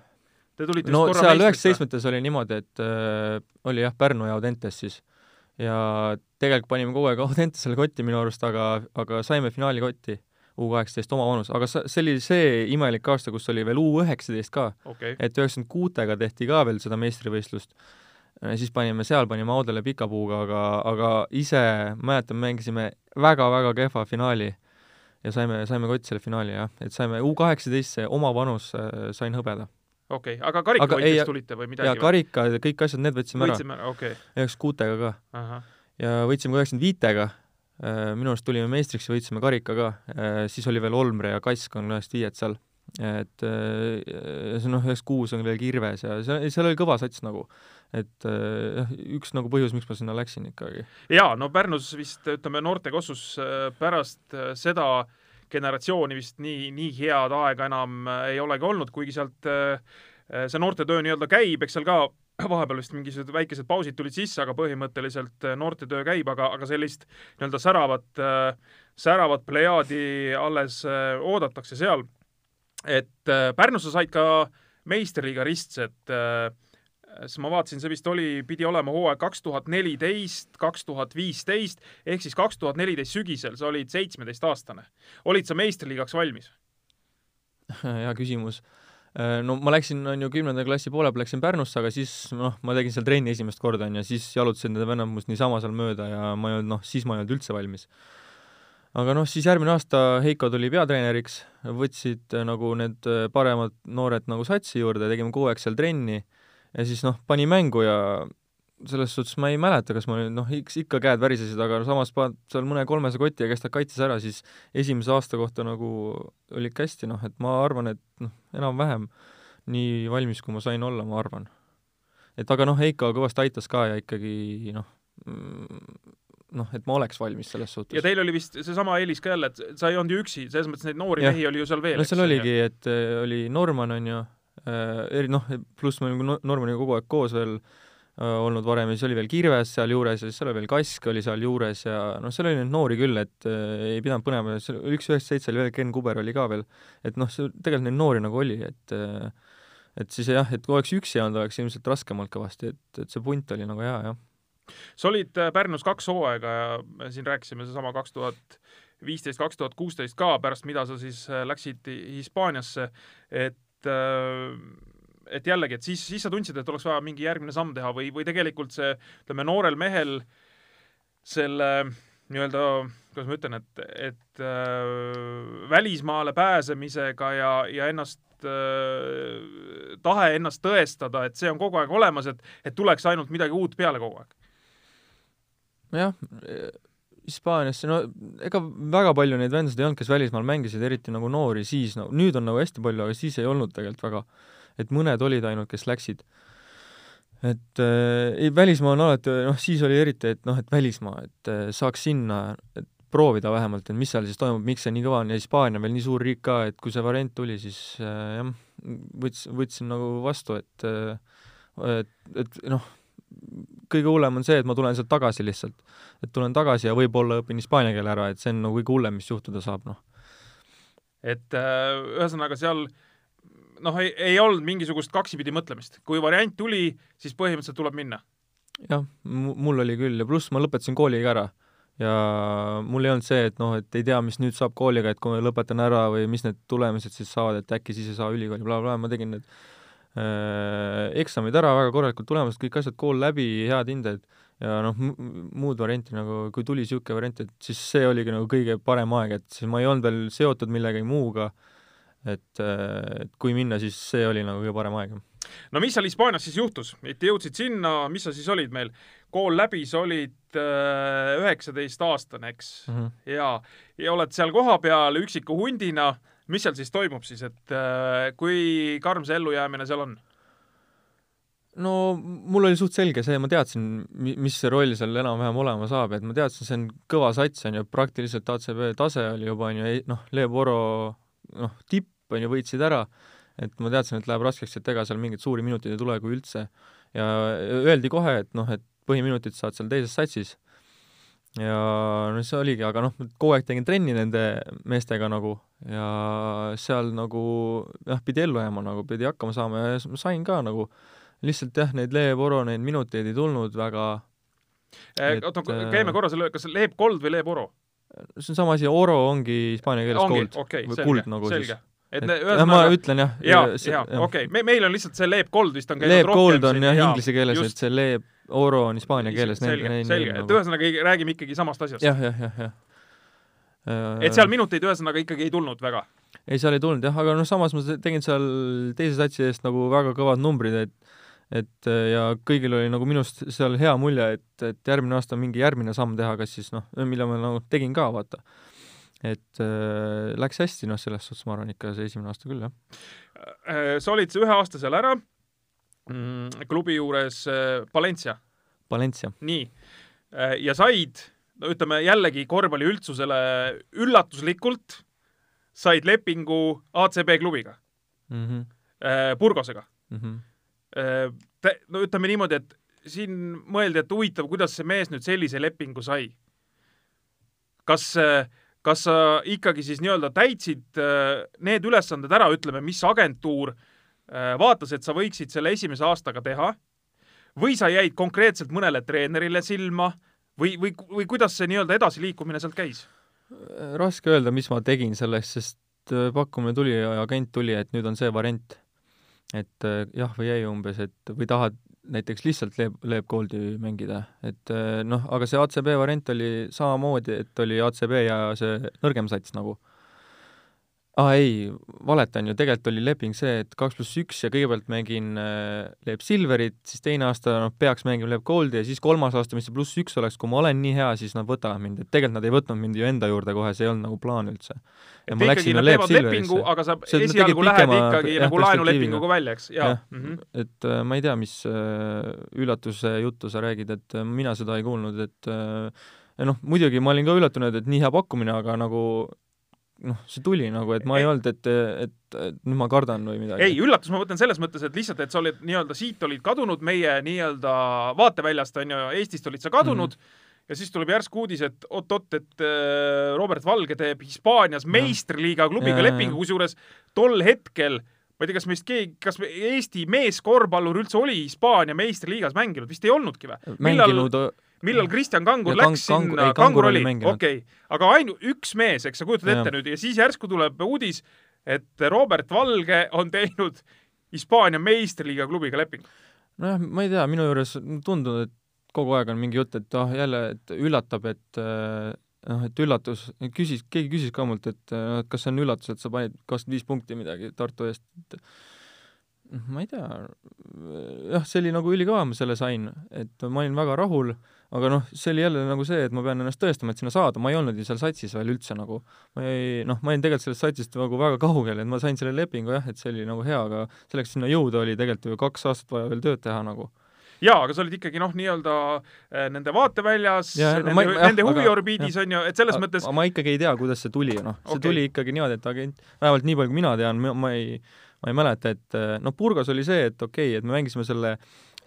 C: Te tulite no seal üheksateistkümnendates oli niimoodi, et äh, oli jah, Pärnu ja Audentes siis. ja tegelikult panime kogu aeg Audentesele kotti minu arust, aga, aga saime finaalikotti U kaheksateist oma vanus, aga see oli see imelik aasta, kus oli veel U üheksateist ka
B: okay..
C: et üheksakümmend kuutega tehti ka veel seda meistrivõistlust siis panime seal, panime Audele pika puuga, aga, aga ise mäletan, mängisime väga-väga kehva finaali ja saime, saime kotti selle finaali, jah. et saime U kaheksateist, see oma vanus, äh, sain hõbeda.
B: okei okay., aga karikavõitjast tulite või midagi?
C: jaa, karika, kõik asjad, need võtsime ära.
B: võtsime ära, okei okay..
C: üheksakümne kuutega ka. ja võitsime ka üheksakümne viitega, äh, minu arust tulime meistriks ja võitsime karika ka, äh, siis oli veel Olmre ja Kask on üheksakümne viied seal et see noh, üheksakümmend kuus on veel Kirves ja seal, seal oli kõva sats nagu et jah, äh, üks nagu põhjus, miks ma sinna läksin ikkagi.
B: jaa, no Pärnus vist ütleme, noorte kossus äh, pärast äh, seda generatsiooni vist nii, nii head aega enam ei olegi olnud, kuigi sealt see noortetöö nii-öelda käib, eks seal ka vahepeal vist mingisugused väikesed pausid tulid sisse, aga põhimõtteliselt noortetöö käib, aga, aga sellist nii-öelda säravat, säravat plejaadi alles oodatakse seal. Et Pärnusse said ka meistriliiga ristsed äh, siis ma vaatasin, see vist oli, pidi olema hooaeg kaks tuhat neliteist, kaks tuhat viisteist, ehk siis kaks tuhat neliteist sügisel, sa olid seitsmeteistaastane. olid sa meistriliigaks valmis?
C: hea küsimus. Äh, no ma läksin, on ju, kümnenda klassi poole peal läksin Pärnusse, aga siis noh, ma tegin seal trenni esimest korda, on ju, siis jalutasid need vennad must niisama seal mööda ja ma ei olnud, noh, siis ma ei olnud üldse valmis aga noh, siis järgmine aasta Heiko tuli peatreeneriks, võtsid äh, nagu need äh, paremad noored nagu satsi juurde, tegime kuu aeg seal trenni ja siis noh, pani mängu ja selles suhtes ma ei mäleta, kas ma nüüd noh, ikka käed värisesid, aga samas paned seal mõne kolmese koti ja kes ta kaitses ära, siis esimese aasta kohta nagu oli ikka hästi, noh, et ma arvan, et noh, enam-vähem nii valmis, kui ma sain olla, ma arvan. et aga noh, Heiko kõvasti aitas ka ja ikkagi noh, noh, et ma oleks valmis selles suhtes.
B: ja teil oli vist seesama eelis ka jälle, et sa ei olnud ju üksi, selles mõttes neid noori ja. mehi oli ju seal veel.
C: no seal oligi, et äh, oli Norman, on ju, Äh, eri noh, pluss me olime Normaniga kogu aeg koos veel äh, olnud varem ja siis oli veel Kirves sealjuures ja siis seal oli veel Kask oli sealjuures ja noh, seal oli neid noori küll, et äh, ei pidanud põnema, seal üks üheksakümmend seitse oli veel, Ken Kuber oli ka veel, et noh, see tegelikult neid noori nagu oli, et äh, et siis jah, et kui oleks üksi olnud, oleks ilmselt raskem olnud kõvasti, et, et see punt oli nagu hea, jah.
B: Sa olid äh, Pärnus kaks hooaega ja siin rääkisime seesama kaks tuhat viisteist, kaks tuhat kuusteist ka, pärast mida sa siis läksid Hispaaniasse, et Äh, et jällegi, et siis, siis sa tundsid, et oleks vaja mingi järgmine samm teha või, või tegelikult see, ütleme, noorel mehel selle nii-öelda, kuidas ma ütlen, et, et äh, välismaale pääsemisega ja, ja ennast äh, tahe ennast tõestada, et see on kogu aeg olemas, et, et tuleks ainult midagi uut peale kogu aeg.
C: Jah, Hispaaniasse, no ega väga palju neid vendasid ei olnud, kes välismaal mängisid, eriti nagu noori siis, no nüüd on nagu hästi palju, aga siis ei olnud tegelikult väga. et mõned olid ainult, kes läksid. et äh, välismaa on alati, noh, siis oli eriti, et noh, et välismaa, et äh, saaks sinna, et proovida vähemalt, et mis seal siis toimub, miks see nii kõva on ja Hispaania veel nii suur riik ka, et kui see variant tuli, siis äh, jah, võts-, võtsin nagu vastu, et et, et noh, kõige hullem on see, et ma tulen sealt tagasi lihtsalt. et tulen tagasi ja võib-olla õpin hispaania keele ära, et see on nagu kõige hullem, mis juhtuda saab, noh.
B: et äh, ühesõnaga seal noh, ei, ei olnud mingisugust kaksipidi mõtlemist, kui variant tuli, siis põhimõtteliselt tuleb minna.
C: jah, mul oli küll ja pluss ma lõpetasin kooli ka ära ja mul ei olnud see, et noh, et ei tea, mis nüüd saab kooliga, et kui ma lõpetan ära või mis need tulemused siis saavad, et äkki siis ei saa ülikooli bla,, blablabla, ma tegin need eksamid ära, väga korralikud tulemused, kõik asjad, kool läbi, head hinded ja noh, muud varianti nagu, kui tuli niisugune variant, et siis see oligi nagu kõige parem aeg, et siis ma ei olnud veel seotud millegi muuga, et, et kui minna, siis see oli nagu kõige parem aeg.
B: no mis seal Hispaanias siis juhtus, et jõudsid sinna, mis sa siis olid meil? kool läbi, sa olid üheksateistaastane, eks mm? -hmm. ja, ja oled seal kohapeal üksiku hundina. Mis seal siis toimub siis, et kui karm see ellujäämine seal on?
C: no mul oli suht selge see, ma teadsin, mis see roll seal enam-vähem olema saab, et ma teadsin, see on kõva sats, on ju, praktiliselt ACB tase oli juba, on ju, noh, Le Boro noh, tipp, on ju, võitsid ära, et ma teadsin, et läheb raskeks, et ega seal mingeid suuri minuteid ei tule, kui üldse. ja öeldi kohe, et noh, et põhiminutid saad seal teises satsis. Ja no see oligi, aga noh, kogu aeg tegin trenni nende meestega nagu ja seal nagu jah, pidi ellu jääma nagu, pidi hakkama saama ja sain ka nagu lihtsalt jah, neid Leeb Oro neid minuteid ei tulnud väga
B: eh, oota, käime korra selle, kas Leeb Gold või Leeb Oro?
C: see on sama asi, Oro ongi hispaania keeles
B: ongi,
C: gold
B: okay,
C: või
B: selge,
C: kuld nagu
B: selge.
C: siis.
B: et,
C: et
B: ühesõnaga
C: ma ütlen jah.
B: ja, ja okei okay., me, meil on lihtsalt see Leeb Gold vist on
C: käinud Leeb Gold on jah inglise keeles, et see Leeb Oro on hispaania keeles.
B: selge, selge, et ühesõnaga räägime ikkagi samast asjast.
C: jah, jah, jah, jah.
B: et seal minuteid ühesõnaga ikkagi ei tulnud väga?
C: ei, seal ei tulnud jah, aga noh, samas ma tegin seal teise satsi eest nagu väga kõvad numbrid, et et äh, ja kõigil oli nagu minust seal hea mulje, et, et järgmine aasta mingi järgmine samm teha, kas siis noh, mille ma nagu tegin ka, vaata. et äh, läks hästi, noh, selles suhtes ma arvan ikka see esimene aasta küll, jah.
B: Äh, sa olid ühe aasta seal ära mm,, klubi juures äh, Valencia.
C: Valencia.
B: nii, ja said, no ütleme jällegi korvpalli üldsusele üllatuslikult, said lepingu ACB klubiga
C: mm, -hmm.
B: Burgosega
C: mm. -hmm
B: Äh, no ütleme niimoodi, et siin mõeldi, et huvitav, kuidas see mees nüüd sellise lepingu sai. kas, kas sa ikkagi siis nii-öelda täitsid äh, need ülesanded ära, ütleme, mis agentuur äh, vaatas, et sa võiksid selle esimese aastaga teha, või sa jäid konkreetselt mõnele treenerile silma või, või, või kuidas see nii-öelda edasiliikumine sealt käis?
C: raske öelda, mis ma tegin sellest, sest pakkumine tuli ja agent tuli, et nüüd on see variant. Et äh, jah või ei umbes, et või tahad näiteks lihtsalt Leeb, Leeb Goldi mängida, et äh, noh, aga see ACB variant oli samamoodi, et oli ACB ja see nõrgem sats nagu aa ah, ei, valetan ju, tegelikult oli leping see, et kaks pluss üks ja kõigepealt mängin äh, Leeb Silverit, siis teine aasta noh, peaks mängima Leeb Goldi ja siis kolmas aasta, mis see pluss üks oleks, kui ma olen nii hea, siis nad võtavad mind, et tegelikult nad ei võtnud mind ju enda juurde kohe, see ei olnud nagu plaan üldse.
B: et ikkagi nad teevad lepingu, aga sa esialgu lähed ikkagi jah, nagu laenulepinguga välja, eks, jaa. Mm -hmm.
C: et äh, ma ei tea, mis äh, üllatuse juttu sa räägid, et äh, mina seda ei kuulnud, et äh, noh, muidugi ma olin ka üllatunud, et nii hea pakkumine, aga nagu noh, see tuli nagu, et ma ei, ei olnud, et, et, et nüüd ma kardan või midagi.
B: ei, üllatus ma mõtlen selles mõttes, et lihtsalt, et sa olid nii-öelda siit olid kadunud meie nii-öelda vaateväljast, on ju, Eestist olid sa kadunud mm, -hmm ja siis tuleb järsku uudis, et oot-oot, et äh, Robert Valge teeb Hispaanias meistriliiga klubiga ja, lepingu, kusjuures tol hetkel ma ei tea, kas meist keegi, kas Eesti meeskorvpallur üldse oli Hispaania meistriliigas mänginud, vist ei olnudki või?
C: mänginud
B: millal millal Kristjan Kangur ja läks kang, sinna, Kangur oli, okei aga ainult üks mees, eks sa kujutad ette nüüd ja siis järsku tuleb uudis, et Robert Valge on teinud Hispaania meistriliiga klubiga lepingu.
C: nojah, ma ei tea, minu juures tundunud, et kogu aeg on mingi jutt, et ah oh, jälle, et üllatab, et äh, noh, et üllatus, küsis, keegi küsis ka mult, et noh, et kas see on üllatus, et sa panid kakskümmend viis punkti midagi Tartu eest, et ma ei tea, jah, see oli nagu ülikõva, ma selle sain, et ma olin väga rahul aga noh, see oli jälle nagu see, et ma pean ennast tõestama, et sinna saada, ma ei olnud ju seal satsis veel üldse nagu, ma ei, noh, ma olin tegelikult sellest satsist nagu väga kaugel, et ma sain selle lepingu jah, et see oli nagu hea, aga selleks sinna jõuda oli tegelikult ju kaks aastat vaja veel tööd teha nagu.
B: Jaa, aga sa olid ikkagi noh, nii-öelda äh, nende vaateväljas, nende, no, nende huviorbiidis on ju, et selles mõttes
C: ma ikkagi ei tea, kuidas see tuli, noh, see okay. tuli ikkagi niimoodi, et agent, vähemalt nii palju, kui mina tean, ma ei, ma ei mäleta, et noh, Burgos oli see, et okei okay,, et me mängisime selle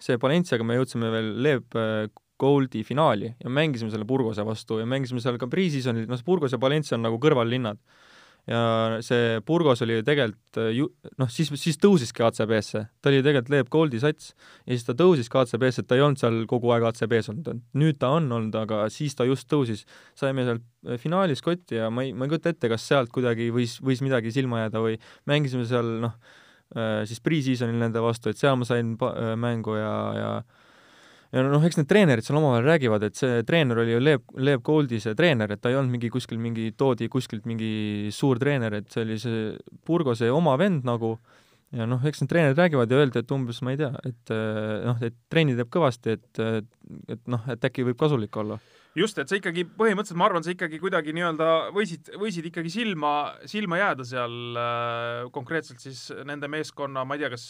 C: see Valenciaga me jõudsime veel Leeb äh, Goldi finaali ja mängisime selle Burgose vastu ja mängisime seal ka pre-seasonil, noh, Burgos ja Valencia on nagu kõrvallinnad. ja see Burgos oli ju tegelikult ju noh, siis, siis tõusiski ACB-sse, ta oli tegelikult Leep Goldi sats ja siis ta tõusiski ACB-sse, et ta ei olnud seal kogu aeg ACB-s olnud, nüüd ta on olnud, aga siis ta just tõusis. saime seal äh, finaalis kotti ja ma ei, ma ei kujuta ette, kas sealt kuidagi võis, võis midagi silma jääda või mängisime seal noh, äh, siis pre-seasonil nende vastu, et seal ma sain äh, mängu ja, ja ja noh, eks need treenerid seal omavahel räägivad, et see treener oli ju Leeb, Leeb Goldi see treener, et ta ei olnud mingi kuskil mingi, toodi kuskilt mingi suur treener, et see oli see Burgose oma vend nagu, ja noh, eks need treenerid räägivad ja öeldi, et umbes ma ei tea, et noh, et trenni teeb kõvasti, et, et noh, et äkki võib kasulik olla
B: just, et sa ikkagi põhimõtteliselt, ma arvan, sa ikkagi kuidagi nii-öelda võisid, võisid ikkagi silma, silma jääda seal äh, konkreetselt siis nende meeskonna, ma ei tea, kas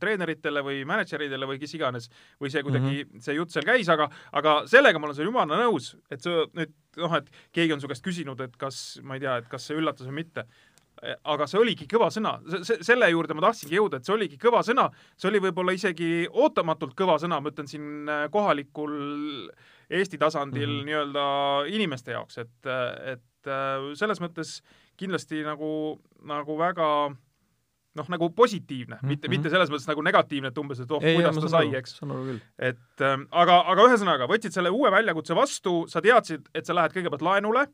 B: treeneritele või mänedžeridele või kes iganes, või see kuidagi mm, -hmm. see jutt seal käis, aga, aga sellega ma olen sulle jumala nõus, et sa nüüd noh, et keegi on su käest küsinud, et kas, ma ei tea, et kas see üllatas või mitte aga see oligi kõva sõna, selle juurde ma tahtsingi jõuda, et see oligi kõva sõna, see oli võib-olla isegi ootamatult kõva sõna, ma ütlen siin äh, kohalikul Eesti tasandil mm -hmm. nii-öelda inimeste jaoks, et, et äh, selles mõttes kindlasti nagu, nagu väga noh, nagu positiivne mm, -hmm. mitte, mitte selles mõttes nagu negatiivne, et umbes, et oh, kuidas ta sai, eks. et äh, aga, aga ühesõnaga, võtsid selle uue väljakutse vastu, sa teadsid, et sa lähed kõigepealt laenule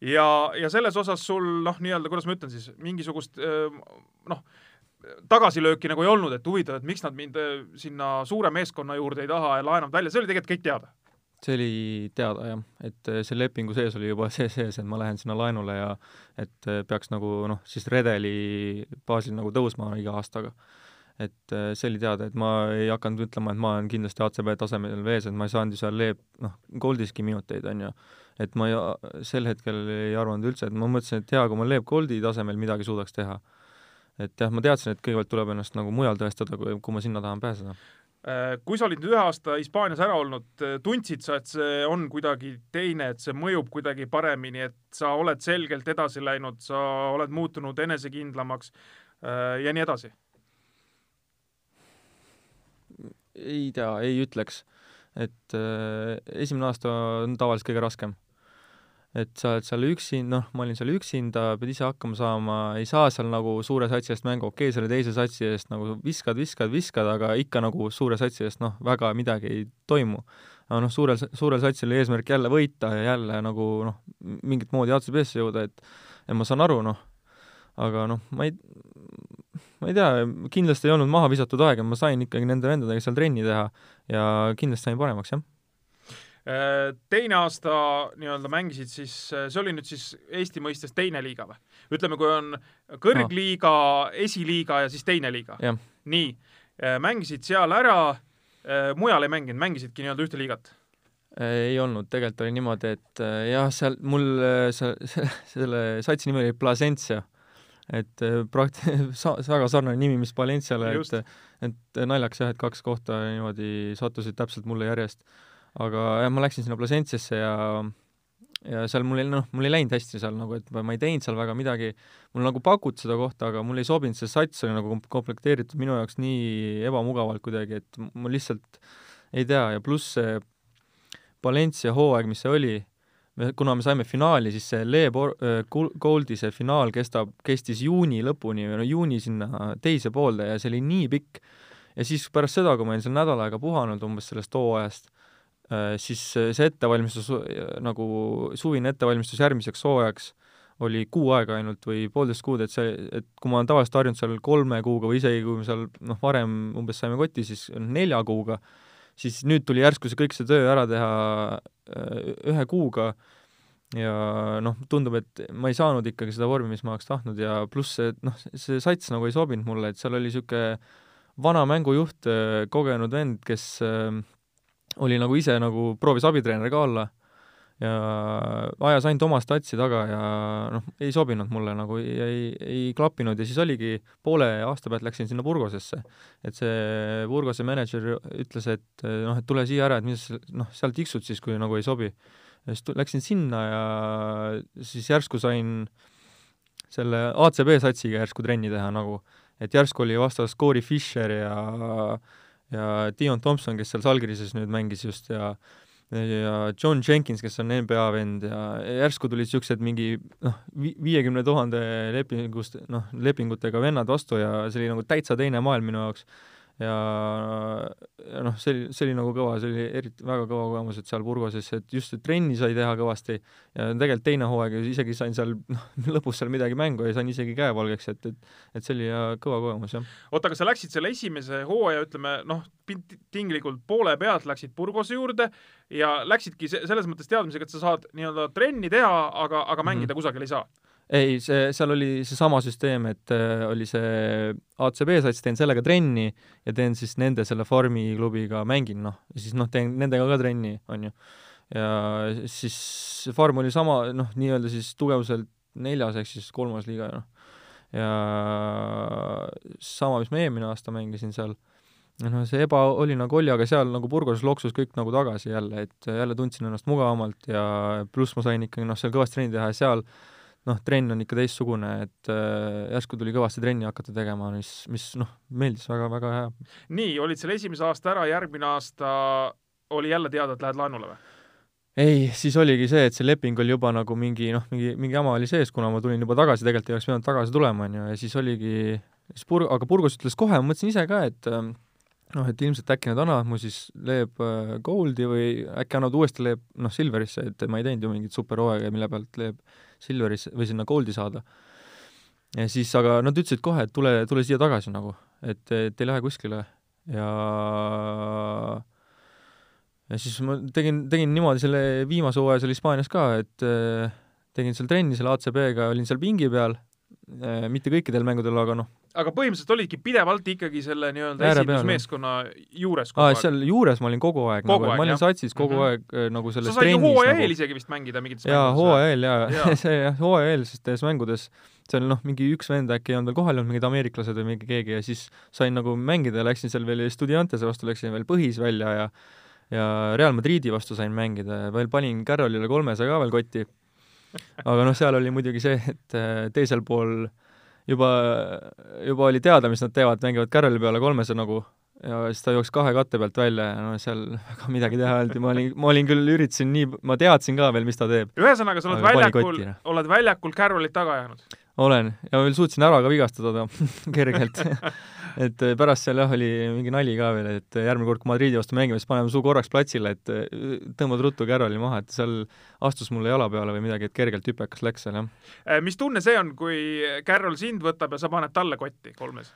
B: ja, ja selles osas sul noh, nii-öelda, kuidas ma ütlen siis, mingisugust äh, noh, tagasilööki nagu ei olnud, et huvitav, et miks nad mind äh, sinna suure meeskonna juurde ei taha ja laenavad välja, see oli tegelikult kõik teada
C: see oli teada jah, et äh, see lepingu sees oli juba see sees, et ma lähen sinna laenule ja et äh, peaks nagu noh, siis redeli baasil nagu tõusma iga aastaga. et äh, see oli teada, et ma ei hakanud ütlema, et ma olen kindlasti ACB tasemel vees, et ma ei saanud ju seal Leep, noh, Goldiski minuteid, on ju. et ma ei, sel hetkel ei arvanud üldse, et ma mõtlesin, et hea, kui ma Leep Goldi tasemel midagi suudaks teha. et jah, ma teadsin, et kõigepealt tuleb ennast nagu mujal tõestada, kui, kui ma sinna tahan pääseda
B: kui sa olid nüüd ühe aasta Hispaanias ära olnud, äh, tundsid sa, et see on kuidagi teine, et see mõjub kuidagi paremini, et sa oled selgelt edasi läinud, sa oled muutunud enesekindlamaks äh, ja nii edasi?
C: ei tea, ei ütleks. et äh, esimene aasta on tavaliselt kõige raskem et sa oled seal üksi, noh, ma olin seal üksinda, pead ise hakkama saama, ei saa seal nagu suure satsi eest mängu, okei okay,, selle teise satsi eest nagu viskad, viskad, viskad, aga ikka nagu suure satsi eest noh, väga midagi ei toimu. aga noh, suurel, suurel satsil oli eesmärk jälle võita ja jälle nagu noh, mingit moodi ACB-sse jõuda, et ja ma saan aru, noh, aga noh, ma ei, ma ei tea, kindlasti ei olnud maha visatud aega, ma sain ikkagi nende vendadega seal trenni teha ja kindlasti sain paremaks, jah
B: teine aasta nii-öelda mängisid siis, äh, see oli nüüd siis Eesti mõistes teine liiga või? ütleme, kui on kõrgliiga no., esiliiga ja siis teine liiga. nii, äh, mängisid seal ära, mujal ei mänginud, mängisidki nii-öelda ühte liigat?
C: ei olnud, tegelikult oli niimoodi, et jah, seal mul see, selle satsi nimi oli Plasencia, et prakt-, väga sarnane nimi, mis Valenciale, et et naljakas jah, et kaks kohta niimoodi sattusid täpselt mulle järjest aga jah, ma läksin sinna Placenciasse ja ja seal mul ei, noh, mul ei läinud hästi seal nagu, et ma ei teinud seal väga midagi, mul nagu pakuti seda kohta, aga mul ei sobinud, see sats oli nagu komplekteeritud minu jaoks nii ebamugavalt kuidagi, et ma lihtsalt ei tea ja pluss see Valencia hooaeg, mis see oli, kuna me saime finaali, siis see Le Goldi see finaal kestab, kestis juuni lõpuni või no juuni sinna teise poolde ja see oli nii pikk. ja siis pärast seda, kui ma olin seal nädal aega puhanud umbes sellest hooajast, Äh, siis see ettevalmistus, nagu suvine ettevalmistus järgmiseks hooajaks oli kuu aega ainult või poolteist kuud, et see, et kui ma olen tavaliselt harjunud seal kolme kuuga või isegi kui me seal noh, varem umbes saime kotti, siis nelja kuuga, siis nüüd tuli järsku see kõik see töö ära teha äh, ühe kuuga. Ja noh, tundub, et ma ei saanud ikkagi seda vormi, mis ma oleks tahtnud ja pluss see, noh, see sats nagu ei sobinud mulle, et seal oli niisugune vana mängujuht, äh, kogenud vend, kes oli nagu ise nagu, proovis abitreener ka olla ja ajas ainult oma statsi taga ja noh, ei sobinud mulle nagu, ei, ei klappinud ja siis oligi, poole aasta pealt läksin sinna Burgosesse. et see Burgose mänedžer ütles, et noh, et tule siia ära, et mis noh, seal tiksud siis, kui nagu ei sobi. ja siis läksin sinna ja siis järsku sain selle ACB satsiga järsku trenni teha nagu, et järsku oli vastas Corey Fisher ja ja Dion Thompson, kes seal Salgirises nüüd mängis just ja ja John Jenkins, kes on NBA vend ja järsku tulid niisugused mingi noh, viiekümne tuhande lepingust, noh, lepingutega vennad vastu ja see oli nagu täitsa teine maailm minu jaoks. Ja, ja noh, see oli, see oli nagu kõva, see oli eriti väga kõva kogemus, et seal Burgoses, et just et trenni sai teha kõvasti ja tegelikult teine hooaeg isegi sain seal, noh, lõpus seal midagi mängu ja sain isegi käevalgeks, et, et et see oli ja kõva kogemus, jah.
B: oota, aga sa läksid selle esimese hooaja, ütleme noh, tinglikult poole pealt läksid Burgose juurde ja läksidki selles mõttes teadmisega, et sa saad nii-öelda trenni teha, aga, aga mängida mm -hmm. kusagil ei saa
C: ei, see, seal oli seesama süsteem, et äh, oli see ACB sats, teen sellega trenni ja teen siis nende selle farmi klubiga mängin, noh, ja siis noh, teen nendega ka trenni, on ju. ja siis farm oli sama, noh, nii-öelda siis tugevuselt neljas ehk siis kolmas liiga, noh. ja sama, mis ma eelmine aasta mängisin seal, noh, see eba oli nagu oli, aga seal nagu Burgos loksus kõik nagu tagasi jälle, et jälle tundsin ennast mugavamalt ja pluss ma sain ikkagi noh, seal kõvasti trenni teha ja seal noh, trenn on ikka teistsugune, et äh, järsku tuli kõvasti trenni hakata tegema, mis, mis noh, meeldis väga-väga hea.
B: nii, olid seal esimese aasta ära, järgmine aasta oli jälle teada, et lähed laenule või?
C: ei, siis oligi see, et see leping oli juba nagu mingi noh, mingi, mingi jama oli sees, kuna ma tulin juba tagasi, tegelikult ei oleks pidanud tagasi tulema, on ju, ja siis oligi, siis Pur-, aga Burgos ütles kohe, ma mõtlesin ise ka, et ähm, noh, et ilmselt äkki nad annavad mu siis Leeb äh, Goldi või äkki annavad uuesti Leeb, noh, Silverisse, et ma ei teinud ju mingit superhooaega, mille pealt Leeb Silverisse või sinna Goldi saada. ja siis, aga nad ütlesid kohe, et tule, tule siia tagasi nagu, et, et ei lähe kuskile ja ja siis ma tegin, tegin niimoodi selle viimase hooaja seal Hispaanias ka, et tegin seal trenni selle ACB-ga, olin seal pingi peal, mitte kõikidel mängudel, aga noh,
B: aga põhimõtteliselt olidki pidevalt ikkagi selle nii-öelda esindusmeeskonna juures
C: kogu Aa, aeg? seal juures ma olin kogu aeg, kogu nagu, aeg, ma olin satsis kogu mm -hmm. aeg äh, nagu selles
B: sa said ju hooaja nagu... eel isegi vist mängida mingites
C: jaa, hooaja eel jaa ja. see jah, hooaja eelstes mängudes seal noh, mingi üks vend äkki ei olnud veel kohal olnud, mingid ameeriklased või mingi keegi ja siis sain nagu mängida ja läksin seal veel Estudiantese vastu, läksin veel põhis välja ja ja Real Madridi vastu sain mängida ja veel panin Carrollile kolmesaja ka veel kotti. Aga noh, seal oli muidugi see, et äh, teisel pool juba, juba oli teada, mis nad teevad, mängivad Carroli peale kolmese nagu ja siis ta jooksis kahe katte pealt välja ja no seal väga midagi teha ei olnud ja ma olin, ma olin küll, üritasin nii, ma teadsin ka veel, mis ta teeb.
B: ühesõnaga, sa oled väljakul, oled väljakul Carrolit taga jäänud?
C: olen ja veel suutsin ära ka vigastada ta kergelt et äh, pärast seal jah, oli mingi nali ka veel, et äh, järgmine kord, kui Madridi vastu mängime, siis paneme su korraks platsile, et äh, tõmbad ruttu Carroli maha, et seal astus mulle jala peale või midagi, et kergelt hüpekas läks seal,
B: jah. mis tunne see on, kui Carrol sind võtab ja sa paned talle kotti kolmes?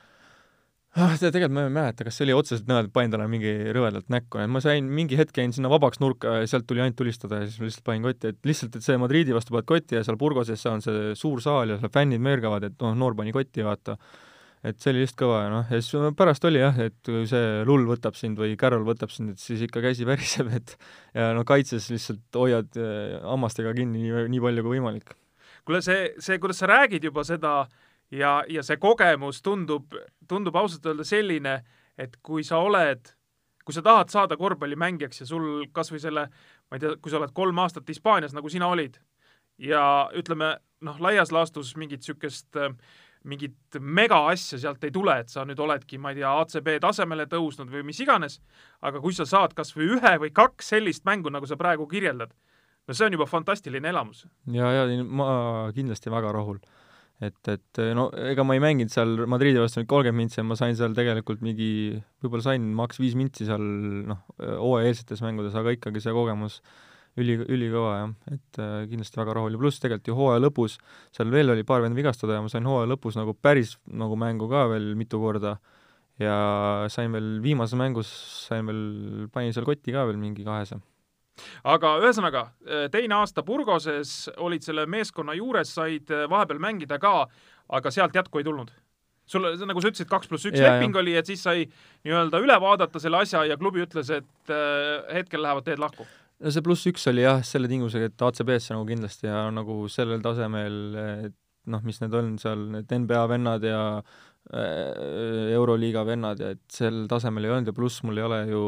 C: ah, tegelikult ma ei mäleta, kas see oli otseselt niimoodi, et panin talle mingi rõvedalt näkku, et ma sain mingi hetk jäin sinna vabaks nurka ja sealt tuli ainult tulistada ja siis ma lihtsalt panin kotti, et lihtsalt, et see Madridi vastu paned kotti ja seal Burgoses on see suur saal ja seal fännid möörgavad, et noh, noor pani kotti, vaata et see oli lihtsalt kõva noh, ja siis pärast oli jah, et kui see lull võtab sind või Carol võtab sind, et siis ikka käsi väriseb, et ja no kaitses lihtsalt hoiad äh, hammastega kinni nii, nii palju kui võimalik.
B: kuule, see, see, kuidas sa räägid juba seda ja, ja see kogemus tundub, tundub ausalt öelda selline, et kui sa oled, kui sa tahad saada korvpallimängijaks ja sul kas või selle, ma ei tea, kui sa oled kolm aastat Hispaanias, nagu sina olid, ja ütleme, noh, laias laastus mingit niisugust äh, mingit mega asja sealt ei tule, et sa nüüd oledki, ma ei tea, ACB tasemele tõusnud või mis iganes, aga kui sa saad kas või ühe või kaks sellist mängu, nagu sa praegu kirjeldad, no see on juba fantastiline elamus.
C: ja, ja ma kindlasti väga rahul. et, et no ega ma ei mänginud seal Madridi vastu nüüd kolmkümmend mintsi, ma sain seal tegelikult mingi, võib-olla sain maks viis mintsi seal noh, hooajaeelsetes mängudes, aga ikkagi see kogemus äh, üli, ülikõva jah, et äh, kindlasti väga rahul ja pluss tegelikult ju hooaja lõpus, seal veel oli paar venda vigastada ja ma sain hooaja lõpus nagu päris nagu mängu ka veel mitu korda. Ja sain veel viimases mängus, sain veel, panin seal kotti ka veel mingi kahese.
B: Aga ühesõnaga, äh, teine aasta Burgoses olid selle meeskonna juures, said äh, vahepeal mängida ka, aga sealt jätku ei tulnud? sul, nagu sa ütlesid, kaks pluss üks leping oli, et siis sai nii-öelda üle vaadata selle asja ja klubi ütles, et äh, hetkel lähevad teed lahku
C: no see pluss üks oli jah, selle tingimusega, et ACB-sse nagu kindlasti ja nagu sellel tasemel, noh, mis need on seal, need NBA vennad ja äh, Euroliiga vennad ja et sel tasemel ei olnud ja pluss mul ei ole ju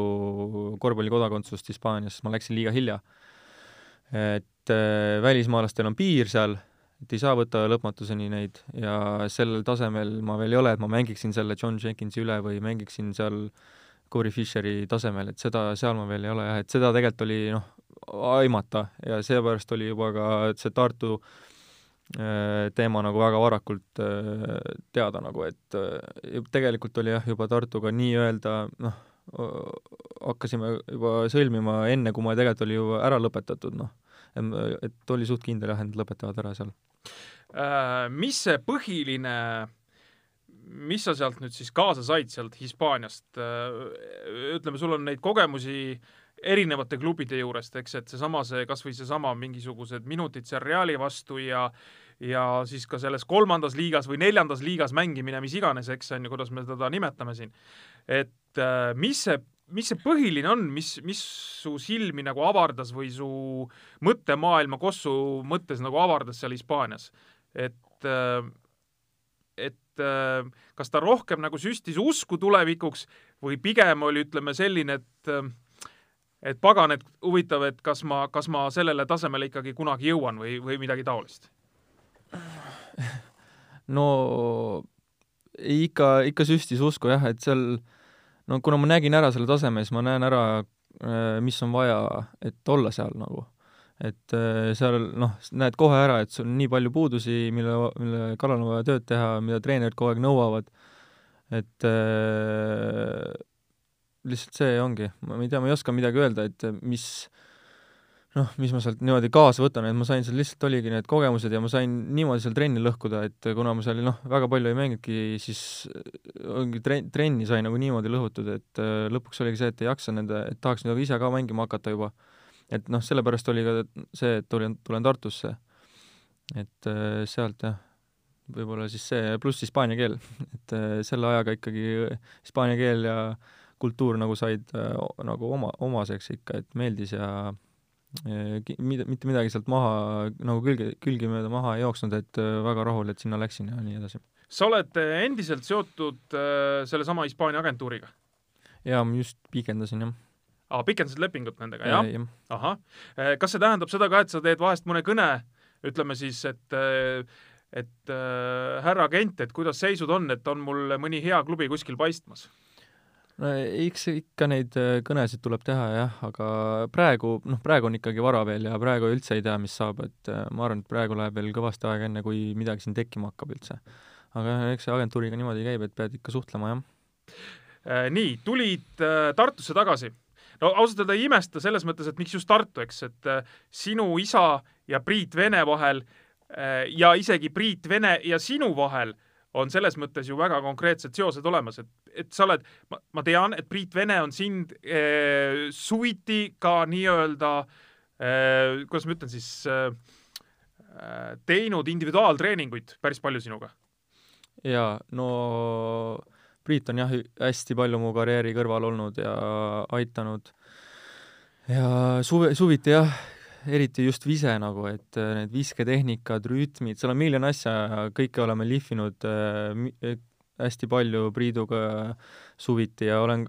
C: korvpallikodakondsust Hispaanias, ma läksin liiga hilja. et äh, välismaalastel on piir seal, et ei saa võtta lõpmatuseni neid ja sellel tasemel ma veel ei ole, et ma mängiksin selle John Jenkinsi üle või mängiksin seal äh, Corey Fisheri tasemel, et seda, seal ma veel ei ole jah, et seda tegelikult oli noh, aimata ja seepärast oli juba ka see Tartu teema nagu väga varakult teada nagu, et tegelikult oli jah, juba Tartuga nii-öelda noh, hakkasime juba sõlmima enne, kui ma tegelikult oli ju ära lõpetatud, noh. et oli suht kindel jah, et nad lõpetavad ära seal.
B: Mis see põhiline mis sa sealt nüüd siis kaasa said sealt Hispaaniast? ütleme, sul on neid kogemusi erinevate klubide juurest, eks, et seesama, see kas või seesama mingisugused minutid seal Reali vastu ja ja siis ka selles kolmandas liigas või neljandas liigas mängimine, mis iganes, eks, on ju, kuidas me teda nimetame siin. et mis see mis see põhiline on, mis, mis su silmi nagu avardas või su mõttemaailma kossu mõttes nagu avardas seal Hispaanias? et, et kas ta rohkem nagu süstis usku tulevikuks või pigem oli, ütleme, selline, et et pagan, et huvitav, et kas ma, kas ma sellele tasemele ikkagi kunagi jõuan või, või midagi taolist?
C: no ikka, ikka süstis usku jah, et seal no kuna ma nägin ära selle taseme, siis ma näen ära, äh, mis on vaja, et olla seal nagu. Et äh, seal noh, näed kohe ära, et sul on nii palju puudusi, mille, mille kallal on vaja tööd teha, mida treenerid kogu aeg nõuavad, et äh, lihtsalt see ongi, ma ei tea, ma ei oska midagi öelda, et mis noh, mis ma sealt niimoodi kaasa võtan, et ma sain seal lihtsalt oligi need kogemused ja ma sain niimoodi seal trenni lõhkuda, et kuna ma seal noh, väga palju ei mänginudki, siis ongi tre-, trenni sai nagu niimoodi lõhutud, et äh, lõpuks oligi see, et ei jaksa nende, et tahaks nagu ise ka mängima hakata juba. Et noh, sellepärast oli ka see, et tulin, tulen Tartusse. et äh, sealt jah, võib-olla siis see, pluss hispaania keel, et äh, selle ajaga ikkagi hispaania keel ja kultuur nagu said nagu oma, omaseks ikka, et meeldis ja mida, mitte midagi sealt maha, nagu külge, külgemööda maha ei jooksnud, et äh, väga rahul, et sinna läksin ja nii edasi.
B: sa oled äh, endiselt seotud äh, sellesama Hispaania agentuuriga?
C: jaa, ma just pikendasin, jah.
B: Aa, pikendasid lepingut nendega, jah ja,? ahah. kas see tähendab seda ka, et sa teed vahest mõne kõne, ütleme siis, et et äh, härra agent, et kuidas seisud on, et on mul mõni hea klubi kuskil paistmas?
C: no eks ikka neid kõnesid tuleb teha jah, aga praegu, noh, praegu on ikkagi vara veel ja praegu üldse ei tea, mis saab, et ma arvan, et praegu läheb veel kõvasti aega, enne kui midagi siin tekkima hakkab üldse. aga eks see agentuuriga niimoodi käib, et pead ikka suhtlema, jah.
B: Nii, tulid Tartusse tagasi. No ausalt öelda ei imesta selles mõttes, et miks just Tartu, eks, et sinu isa ja Priit Vene vahel ja isegi Priit Vene ja sinu vahel on selles mõttes ju väga konkreetsed seosed olemas, et, et sa oled, ma tean, et Priit Vene on sind eh, suviti ka nii-öelda eh,, kuidas ma ütlen siis eh,, teinud individuaaltreeninguid päris palju sinuga.
C: jaa, no Priit on jah, hästi palju mu karjääri kõrval olnud ja aitanud. Ja suve, suviti jah, eriti just vise nagu, et äh, need visketehnikad, rütmid, seal on miljon asja, kõike oleme lihvinud äh, äh, hästi palju Priiduga suviti ja olen,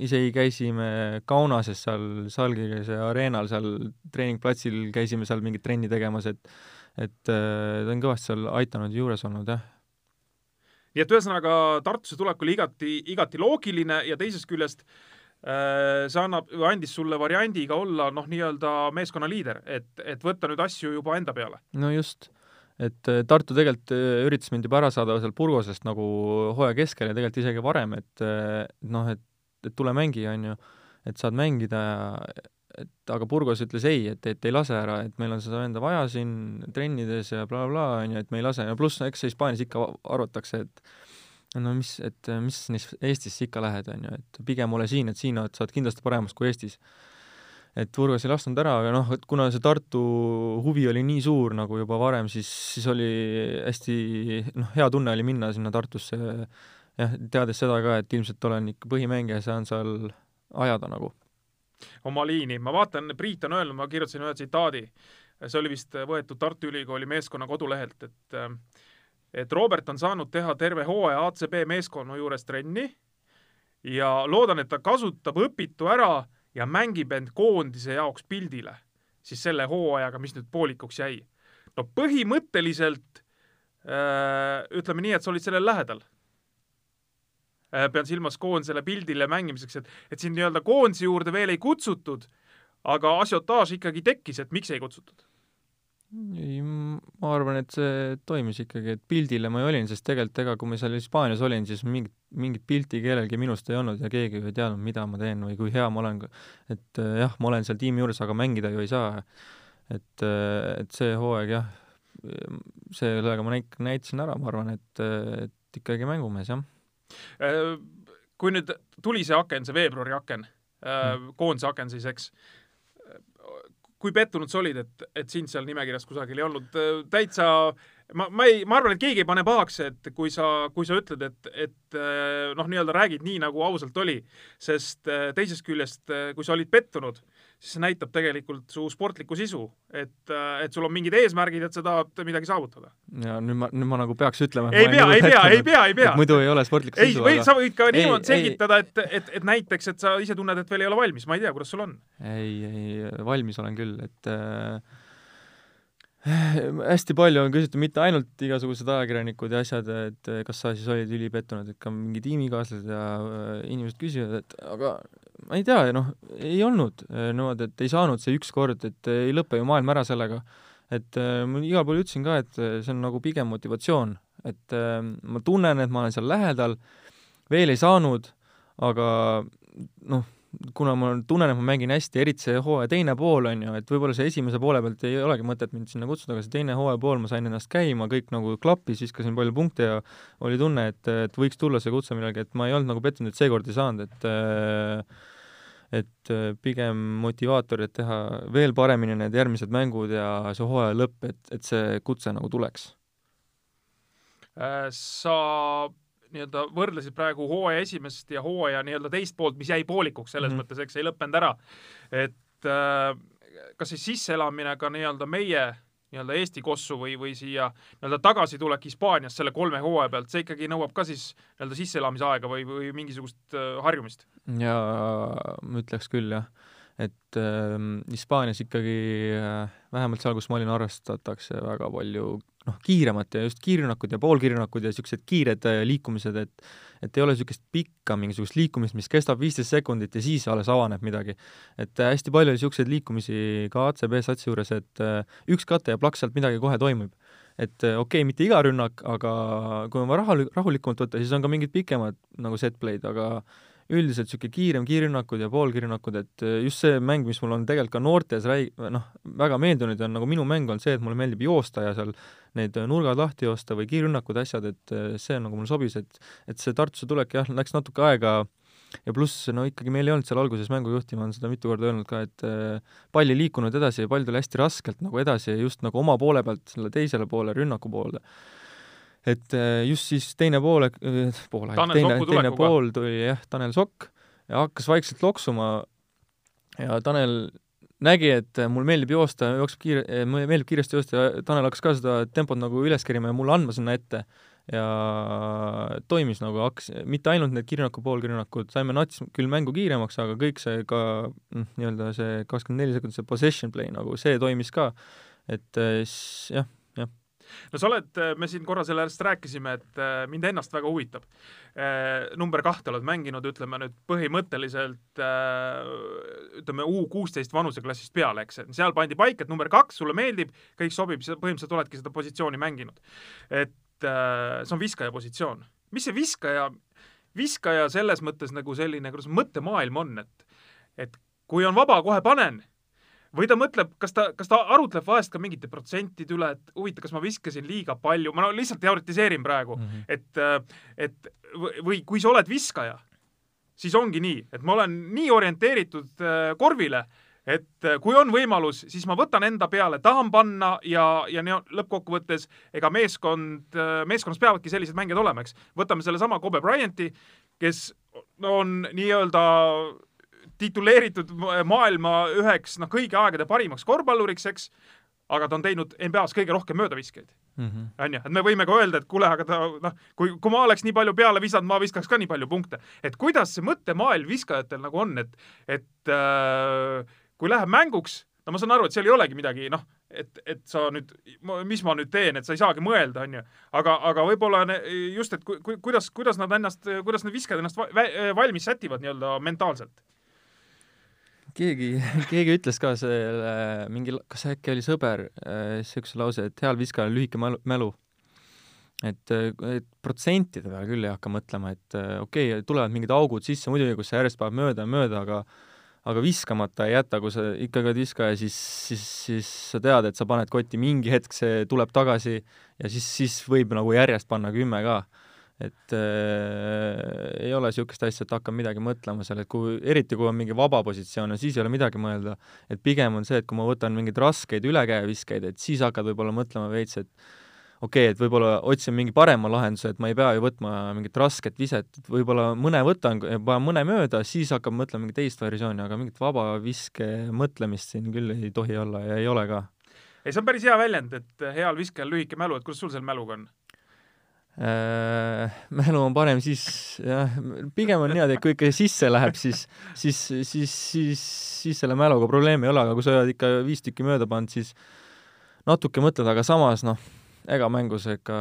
C: isegi käisime Kaunases seal Salgirise areenal seal treeningplatsil, käisime seal mingit trenni tegemas, et et ta on kõvasti seal aidanud, juures olnud, jah
B: nii et ühesõnaga Tartusse tulek oli igati, igati loogiline ja teisest küljest äh, see annab, andis sulle variandi ka olla noh, nii-öelda meeskonna liider, et, et võtta nüüd asju juba enda peale.
C: no just, et äh, Tartu tegelikult äh, üritas mind juba ära saada seal Burgosest nagu hooaja keskel ja tegelikult isegi varem, et noh, et, et tule mängi, on ju, et saad mängida ja et aga Burgos ütles ei, et, et ei lase ära, et meil on seda venda vaja siin trennides ja blablabla, on ju, et me ei lase ja pluss eks Hispaanias ikka arvatakse, et no mis, et mis Eestisse ikka lähed, on ju, et pigem ole siin, et siin oled, sa oled kindlasti paremaks kui Eestis. et Urves ei lasknud ära, aga noh, et kuna see Tartu huvi oli nii suur nagu juba varem, siis, siis oli hästi noh, hea tunne oli minna sinna Tartusse jah, teades seda ka, et ilmselt olen ikka põhimängija, saan seal ajada nagu.
B: Oma liini, ma vaatan, Priit on öelnud, ma kirjutasin ühe tsitaadi, see oli vist võetud Tartu Ülikooli meeskonna kodulehelt, et äh, et Robert on saanud teha terve hooaja ACB meeskonna juures trenni ja loodan, et ta kasutab õpitu ära ja mängib end koondise jaoks pildile siis selle hooajaga, mis nüüd poolikuks jäi. no põhimõtteliselt äh, ütleme nii, et sa olid sellele lähedal äh,. Pean silmas koondisele pildile mängimiseks, et, et sind nii-öelda koondise juurde veel ei kutsutud, aga asiotaaž ikkagi tekkis, et miks ei kutsutud?
C: ei, ma arvan, et see toimis ikkagi, et pildile ma ju olin, sest tegelikult ega kui ma seal Hispaanias olin, siis mingit, mingit pilti kellelgi minust ei olnud ja keegi ju ei teadnud, mida ma teen või kui hea ma olen. et äh, jah, ma olen seal tiimi juures, aga mängida ju ei saa. et, äh, et see hooaeg jah, sellega ma näit-, näitasin ära, ma arvan, et, et ikkagi mängumees, jah.
B: Äh, kui nüüd tuli see aken, see veebruari aken mm., koondise aken siis, eks, kui pettunud sa olid, et, et sind seal nimekirjas kusagil ei olnud, täitsa ma, ma ei, ma arvan, et keegi ei pane pahaks, et kui sa, kui sa ütled, et, et noh, nii-öelda räägid nii, nagu ausalt oli, sest teisest küljest, kui sa olid pettunud, siis see näitab tegelikult su sportlikku sisu, et, et sul on mingid eesmärgid, et sa tahad midagi saavutada.
C: ja nüüd ma, nüüd ma nagu peaks ütlema.
B: ei pea, ei pea, ei pea, ei pea.
C: muidu ei ole sportlikku
B: sisu. ei, või aga... sa võid ka niimoodi selgitada, et, et, et näiteks, et sa ise tunned, et veel ei ole valmis, ma ei tea, kuidas sul on.
C: ei, ei, valmis olen küll, et äh, hästi palju on küsitud, mitte ainult igasugused ajakirjanikud ja asjad, et kas sa siis olid ülipettunud, et ka mingi tiimikaaslased ja äh, inimesed küsivad, et aga ma ei tea, noh, ei olnud äh, niimoodi, et ei saanud see üks kord, et ei lõpe ju maailm ära sellega. et äh, ma igal pool ütlesin ka, et see on nagu pigem motivatsioon, et ma tunnen, et ma olen seal lähedal, veel ei saanud, aga noh, kuna ma tunnen, et ma mängin hästi, eriti see hooaja teine pool on ju, et võib-olla see esimese poole pealt ei olegi mõtet mind sinna kutsuda, aga see teine hooaja pool ma sain ennast käima, kõik nagu klappis, viskasin palju punkte ja oli tunne, et, et võiks tulla see kutse millalgi, et ma ei olnud nagu pettunud, et seekord ei saanud, et et pigem motivaator, et teha veel paremini need järgmised mängud ja see hooaja lõpp, et, et see kutse nagu tuleks.
B: Äh, sa nii-öelda võrdlesid praegu hooaja esimest ja hooaja nii-öelda teist poolt, mis jäi poolikuks selles mm -hmm. mõttes, eks ei lõppenud ära. et äh, kas siis sisseelamine ka nii-öelda meie nii-öelda Eesti kossu või, või siia nii-öelda tagasitulek Hispaaniast selle kolme hooaja pealt, see ikkagi nõuab ka siis nii-öelda sisseelamise aega või, või mingisugust äh, harjumist?
C: jaa, ma ütleks küll, jah. Et äh, Hispaanias ikkagi äh, vähemalt seal, kus ma olin, arvestatakse väga palju noh, kiiremad ja just kiirrünnakud ja poolkiirrünnakud ja niisugused kiired äh, liikumised, et et ei ole niisugust pikka mingisugust liikumist, mis kestab viisteist sekundit ja siis alles avaneb midagi. et äh, hästi palju oli niisuguseid liikumisi ka ACB satsi juures, et äh, üks kate ja plaks sealt midagi kohe toimub. et okei okay,, mitte iga rünnak, aga kui on rahu, rahulikumalt võtta, siis on ka mingid pikemad nagu set play'd, aga üldiselt niisugune kiirem kiirrünnakud ja poolkiirrünnakud, et äh, just see mäng, mis mul on tegelikult ka noortes räi-, noh, väga meeldinud ja on nagu minu mäng on see, et mulle meeldib joosta ja seal need nurgad lahti joosta või kiirrünnakud, asjad, et äh, see nagu mulle sobis, et et see Tartusse tulek jah, läks natuke aega ja pluss no ikkagi meil ei olnud seal alguses mängujuhti, ma olen seda mitu korda öelnud ka, et äh, pall ei liikunud edasi ja pall tuli hästi raskelt nagu edasi just nagu oma poole pealt selle teisele poole, rünnaku poole et äh, just siis teine poole, äh, poole, teine, teine pool tuli jah, Tanel Sokk ja hakkas vaikselt loksuma ja Tanel nägi, et mul meeldib joosta, jookseb kiire, mulle meeldib kiiresti joosta ja Tanel hakkas ka seda tempot nagu üles kerima ja mulle andma sinna ette. ja toimis nagu, hakkas, mitte ainult need kirjaku, poolkirjakud, saime nats küll mängu kiiremaks, aga kõik see ka noh, nii-öelda see kakskümmend neli sekundit, see possession play nagu, see toimis ka. et äh, jah,
B: no sa oled, äh, me siin korra sellest rääkisime, et äh, mind ennast väga huvitab. Äh, number kahte oled mänginud, ütleme nüüd põhimõtteliselt ütleme U kuusteist vanuseklassist peale, eks, et seal pandi paika, et number kaks sulle meeldib, kõik sobib, sa põhimõtteliselt oledki seda positsiooni mänginud. et see on viskaja positsioon. mis see viskaja, viskaja selles mõttes nagu selline, kuidas mõttemaailm on, et et kui on vaba, kohe panen või ta mõtleb, kas ta, kas ta arutleb vahest ka mingite protsentide üle, et huvitav, kas ma viskasin liiga palju, ma no lihtsalt teoritiseerin praegu mm, -hmm. et, äh, et või kui sa oled viskaja, siis ongi nii, et ma olen nii orienteeritud äh, korvile, et äh, kui on võimalus, siis ma võtan enda peale, tahan panna ja, ja lõppkokkuvõttes ega meeskond, meeskonnas peavadki sellised mängijad olema, eks. võtame sellesama Kobe Bryanti, kes on nii-öelda tituleeritud maailma üheks noh, kõigi aegade parimaks korvpalluriks, eks, aga ta on teinud NBA-s kõige rohkem möödaviskeid mhm. onju, et me võime ka öelda, et kuule, aga ta noh, kui, kui ma oleks nii palju peale visanud, ma viskaks ka nii palju punkte. et kuidas see mõttemaailm viskajatel nagu on, et, et äh, kui läheb mänguks, no ma saan aru, et seal ei olegi midagi, noh, et, et sa nüüd, mis ma nüüd teen, et sa ei saagi mõelda, onju. aga, aga võib-olla just, et ku, ku, kuidas, kuidas nad ennast, kuidas need viskajad ennast valmis sätivad nii-öelda mentaalselt
C: keegi, keegi ütles ka selle, mingi, kas äkki oli sõber, niisuguse lause, et heal viskajal lühike mälu, et, et protsentide peale küll ei hakka mõtlema, et okei okay,, tulevad mingid augud sisse muidugi, kus sa järjest paned mööda ja mööda, aga aga viskamata ei jäta, kui sa ikkagi oled viskaja, siis, siis, siis sa tead, et sa paned kotti, mingi hetk see tuleb tagasi ja siis, siis võib nagu järjest panna kümme ka. Et äh, ei ole niisugust asja, et hakkab midagi mõtlema seal, et kui, eriti kui on mingi vaba positsioon, siis ei ole midagi mõelda. et pigem on see, et kui ma võtan mingeid raskeid ülekäeviskeid, et siis hakkad võib-olla mõtlema veits, et okei okay,, et võib-olla otsin mingi parema lahenduse, et ma ei pea ju võtma mingit rasket viset, et võib-olla mõne võtan, panen mõne mööda, siis hakkab mõtlema mingit teist versiooni, aga mingit vaba viske mõtlemist siin küll ei tohi olla ja ei ole ka.
B: ei, see on päris hea väljend, et heal viskajal lühike mälu, et kuidas sul selle mäluga on?
C: Äh, mälu on parem siis, jah, pigem on niimoodi, et kui ikka sisse läheb, siis, siis, siis, siis, siis selle mäluga probleemi ei ole, aga kui sa oled ikka viis tükki mööda pannud, siis natuke mõtled, aga samas noh, ega mängus ega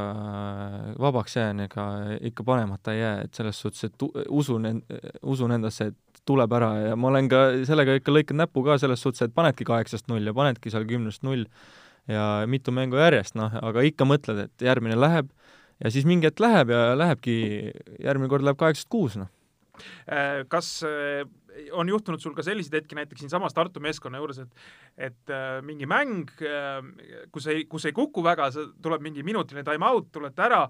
C: vabaks jään ega ikka panemata ei jää, et selles suhtes, et usun, usun endasse, et tuleb ära ja ma olen ka sellega ikka lõikanud näppu ka selles suhtes, et panedki kaheksast null ja panedki seal kümnest null ja mitu mängu järjest, noh, aga ikka mõtled, et järgmine läheb ja siis mingi hetk läheb ja lähebki, järgmine kord läheb kaheksast kuus, noh.
B: Äh, kas äh, on juhtunud sul ka selliseid hetki näiteks siinsamas Tartu meeskonna juures, et et äh, mingi mäng äh,, kus ei, kus ei kuku väga, tuleb mingi minutiline time-out, tulete ära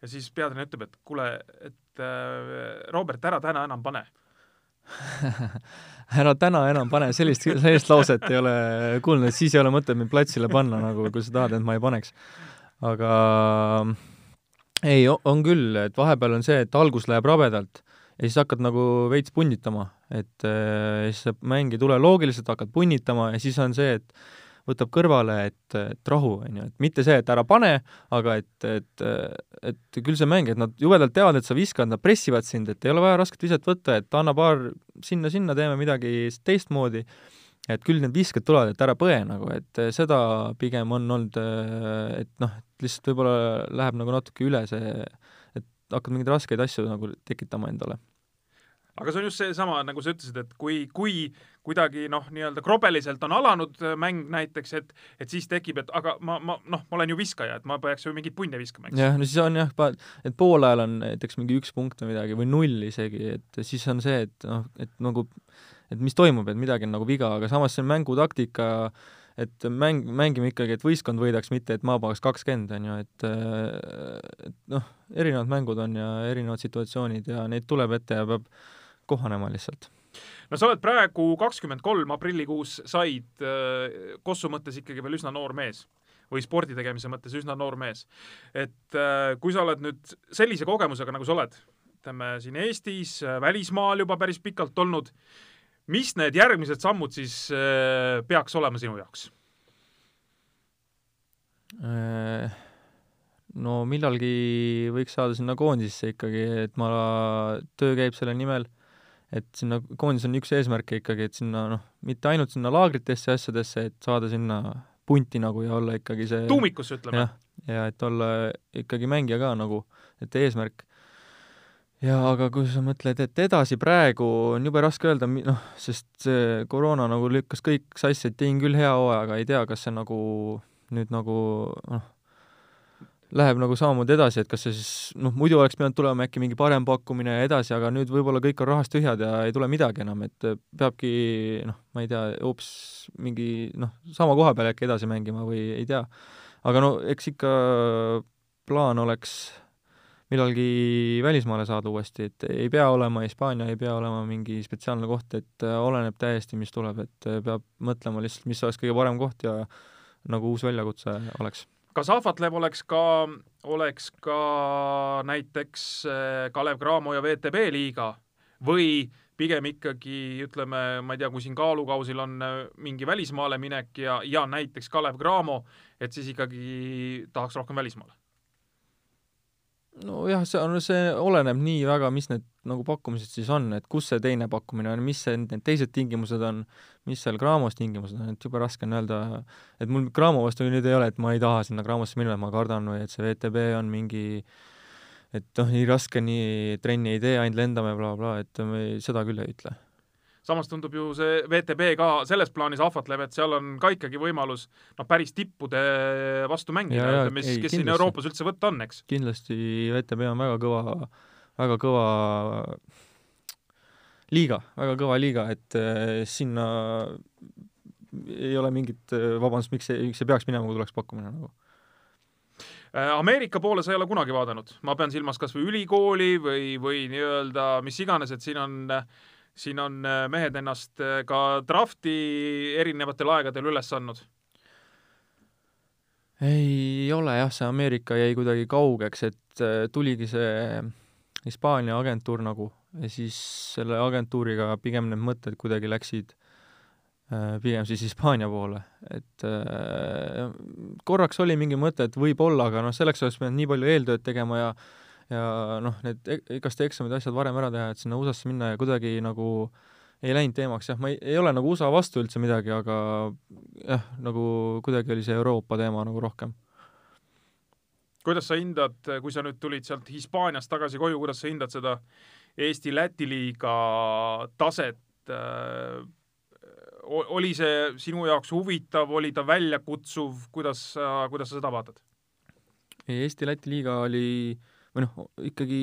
B: ja siis peatreener ütleb, et kuule, et äh, Robert, ära täna enam pane
C: ära täna enam pane, sellist, sellist lauset ei ole kuulnud, siis ei ole mõtet mind platsile panna, nagu kui sa tahad, et ma ei paneks. aga ei, on küll, et vahepeal on see, et algus läheb rabedalt ja siis hakkad nagu veits punnitama, et äh, siis see mäng ei tule loogiliselt, hakkad punnitama ja siis on see, et võtab kõrvale, et, et rahu, on ju, et mitte see, et ära pane, aga et, et, et küll see mäng, et nad jubedalt teavad, et sa viskad, nad pressivad sind, et ei ole vaja rasket viset võtta, et anna paar sinna-sinna, teeme midagi teistmoodi, et küll need visked tulevad, et ära põe nagu, et seda pigem on olnud, et noh, et lihtsalt võib-olla läheb nagu natuke üle see hakkad mingeid raskeid asju nagu tekitama endale
B: aga see on just seesama, nagu sa ütlesid, et kui, kui kuidagi noh, nii-öelda krobeliselt on alanud äh, mäng näiteks, et et siis tekib, et aga ma, ma noh, ma olen ju viskaja, et ma peaks ju mingeid punne viskama, eks.
C: jah, no siis on jah, et poolajal on näiteks mingi üks punkt või midagi või null isegi, et siis on see, et noh, et nagu, et mis toimub, et midagi on nagu viga, aga samas see on mängutaktika et mäng, mängime ikkagi, et võistkond võidaks, mitte et ma paneks kakskümmend, on ju, et et noh, erinevad mängud on ja erinevad situatsioonid ja neid tuleb ette ja peab kohanema lihtsalt
B: no sa oled praegu kakskümmend kolm, aprillikuus said äh, Kossu mõttes ikkagi veel üsna noor mees või spordi tegemise mõttes üsna noor mees. et äh, kui sa oled nüüd sellise kogemusega, nagu sa oled, ütleme siin Eestis, äh, välismaal juba päris pikalt olnud, mis need järgmised sammud siis äh, peaks olema sinu jaoks?
C: Äh, no millalgi võiks saada sinna koondisesse ikkagi, et ma, töö käib selle nimel, et sinna, koondis on üks eesmärke ikkagi, et sinna noh, mitte ainult sinna laagritesse ja asjadesse, et saada sinna punti nagu ja olla ikkagi see
B: tuumikusse, ütleme.
C: jah, ja et olla ikkagi mängija ka nagu, et eesmärk jaa, aga kui sa mõtled, et edasi praegu on jube raske öelda, noh, sest see koroona nagu lükkas kõik sassi, et tegin küll hea hooaja, aga ei tea, kas see nagu nüüd nagu noh, läheb nagu samamoodi edasi, et kas see siis, noh, muidu oleks pidanud tulema äkki mingi parem pakkumine ja edasi, aga nüüd võib-olla kõik on rahast tühjad ja ei tule midagi enam, et peabki noh, ma ei tea, hoopis mingi noh, sama koha peal äkki edasi mängima või ei tea. aga no eks ikka plaan oleks millalgi välismaale saada uuesti, et ei pea olema Hispaania, ei pea olema mingi spetsiaalne koht, et äh, oleneb täiesti, mis tuleb, et äh, peab mõtlema lihtsalt, mis oleks kõige parem koht ja nagu uus väljakutse oleks.
B: kas Ahvatlev oleks ka, oleks ka näiteks äh, Kalev Cramo ja VTB liiga või pigem ikkagi ütleme, ma ei tea, kui siin kaalukausil on mingi välismaale minek ja, ja näiteks Kalev Cramo, et siis ikkagi tahaks rohkem välismaale?
C: Nojah, see on, see oleneb nii väga, mis need nagu pakkumised siis on, et kus see teine pakkumine on, mis see, need teised tingimused on, mis seal Graamos tingimused on, et jube raske on öelda, et mul Graamo vastu nüüd ei ole, et ma ei taha sinna Graamosse minna, et ma kardan või et see VTB on mingi et noh, nii raske, nii trenni ei tee, ainult lendame bla,, blablabla, et me seda küll ei ütle
B: samas tundub ju see VTB ka selles plaanis ahvatleb, et seal on ka ikkagi võimalus noh, päris tippude vastu mängida, mis, kes kindlasti. siin Euroopas üldse võtta on, eks?
C: kindlasti VTB on väga kõva, väga kõva liiga, väga kõva liiga, et äh, sinna ei ole mingit vabandust, miks see, miks see peaks minema, kui tuleks pakkumine nagu
B: Äh, Ameerika poole sa ei ole kunagi vaadanud, ma pean silmas kas või ülikooli või, või nii-öelda mis iganes, et siin on, siin on äh, mehed ennast äh, ka drafti erinevatel aegadel üles andnud.
C: ei ole jah, see Ameerika jäi kuidagi kaugeks, et tuligi see Hispaania agentuur nagu ja siis selle agentuuriga pigem need mõtted kuidagi läksid Äh, pigem siis Hispaania poole, et äh, korraks oli mingi mõte, et võib-olla, aga noh, selleks oleks pidanud nii palju eeltööd tegema ja ja noh, need e-, igast eksamid, asjad varem ära teha, et sinna USA-sse minna ja kuidagi nagu ei läinud teemaks, jah, ma ei, ei ole nagu USA vastu üldse midagi, aga jah, nagu kuidagi oli see Euroopa teema nagu rohkem.
B: kuidas sa hindad, kui sa nüüd tulid sealt Hispaaniast tagasi koju, kuidas sa hindad seda Eesti-Läti liiga taset äh, oli see sinu jaoks huvitav, oli ta väljakutsuv, kuidas sa, kuidas sa seda vaatad?
C: Eesti-Läti liiga oli või noh, ikkagi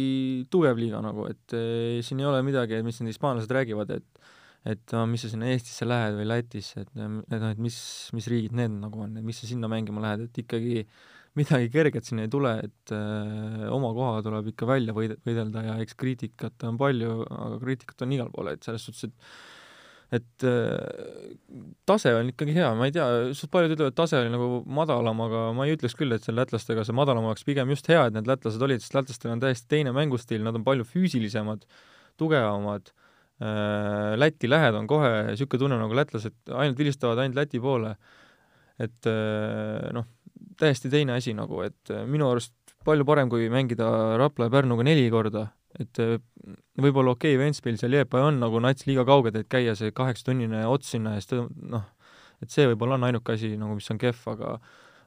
C: tugev liiga nagu, et e, siin ei ole midagi, mis need hispaanlased räägivad, et et no, mis sa sinna Eestisse lähed või Lätisse, et noh, et mis, mis riigid need nagu on, et mis sa sinna mängima lähed, et ikkagi midagi kerget siin ei tule, et öö, oma koha tuleb ikka välja võid-, võidelda ja eks kriitikat on palju, aga kriitikat on igal pool, et selles suhtes, et et äh, tase on ikkagi hea, ma ei tea, suht paljud ütlevad, et tase oli nagu madalam, aga ma ei ütleks küll, et seal lätlastega see madalam oleks pigem just hea, et need lätlased olid, sest lätlastel on täiesti teine mängustiil, nad on palju füüsilisemad, tugevamad äh,, Läti lähed on kohe niisugune tunne, nagu lätlased ainult vilistavad ainult Läti poole. et äh, noh, täiesti teine asi nagu, et minu arust palju parem, kui mängida Rapla ja Pärnuga neli korda et äh, võib-olla okei okay,, Ventspil seal Jeepa on nagu nats liiga kauged, et käia see kaheksatunnine ots sinna ja siis noh, et see võib-olla on ainuke asi nagu, mis on kehv, aga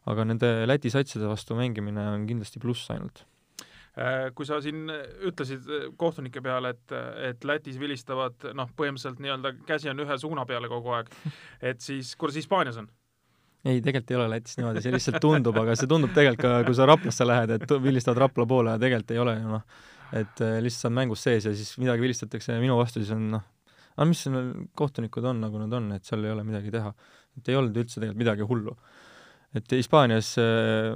C: aga nende Läti satside vastu mängimine on kindlasti pluss ainult
B: äh, kui sa siin ütlesid äh, kohtunike peale, et, et Lätis vilistavad noh, põhimõtteliselt nii-öelda käsi on ühe suuna peale kogu aeg, et siis kuidas Hispaanias on?
C: ei, tegelikult ei ole Lätis niimoodi, see lihtsalt tundub, aga see tundub tegelikult ka, kui sa Raplasse lähed, et vilistavad Rapla poole ja tegelikult ei ole ju noh et äh, lihtsalt on mängus sees ja siis midagi vilistatakse minu vastu, siis on noh, aga mis seal kohtunikud on, nagu nad on, et seal ei ole midagi teha. et ei olnud üldse tegelikult midagi hullu. et Hispaanias äh,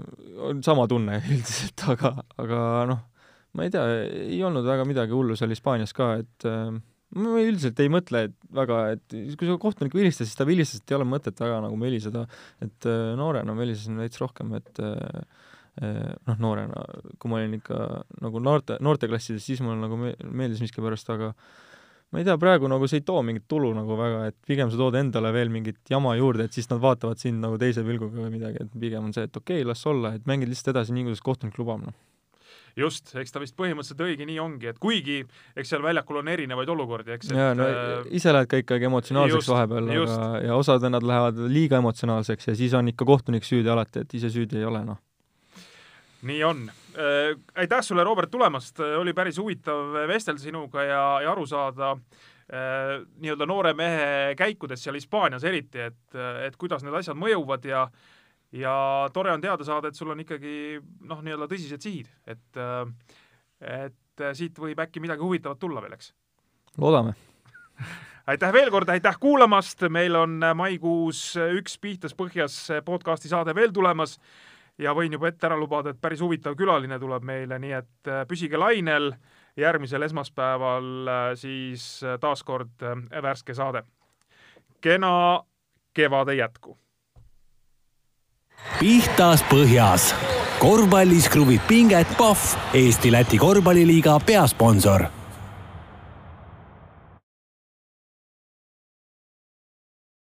C: on sama tunne üldiselt, aga, aga noh, ma ei tea, ei olnud väga midagi hullu seal Hispaanias ka, et äh, ma üldiselt ei mõtle et väga, et kui sa kohtunikku vilistad, siis ta vilistas, et ei ole mõtet väga nagu meliseda, et noorena melisesin veits rohkem, et Äh, noh, noorena, kui ma olin ikka nagu noorte, noorteklassides, siis mulle nagu meeldis miskipärast, aga ma ei tea, praegu nagu see ei too mingit tulu nagu väga, et pigem sa tood endale veel mingit jama juurde, et siis nad vaatavad sind nagu teise pilguga või midagi, et pigem on see, et okei okay,, las olla, et mängid lihtsalt edasi nii, kuidas kohtunik lubab, noh
B: just, eks ta vist põhimõtteliselt õige nii ongi, et kuigi eks seal väljakul on erinevaid olukordi, eks.
C: jaa, no äh, ise lähed ka ikkagi emotsionaalseks just, vahepeal, aga, ja osad vennad lähevad liiga emotsionaalseks ja siis on ikka kohtunik süüdi alati, et ise süüdi ei ole, noh
B: nii on äh,. aitäh sulle, Robert, tulemast, oli päris huvitav vestelda sinuga ja, ja aru saada äh, nii-öelda noore mehe käikudest seal Hispaanias eriti, et, et kuidas need asjad mõjuvad ja ja tore on teada saada, et sul on ikkagi noh, nii-öelda tõsised sihid, et äh, et siit võib äkki midagi huvitavat tulla veel, eks?
C: loodame
B: aitäh veel kord, aitäh kuulamast, meil on maikuus üks Pihtas põhjas podcasti saade veel tulemas ja võin juba ette ära lubada, et päris huvitav külaline tuleb meile, nii et äh, püsige lainel. järgmisel esmaspäeval äh, siis äh, taas kord värske saade. kena kevade jätku.
A: pihtas põhjas. korvpallis kruvib pinget Pahv, Eesti-Läti korvpalliliiga peasponsor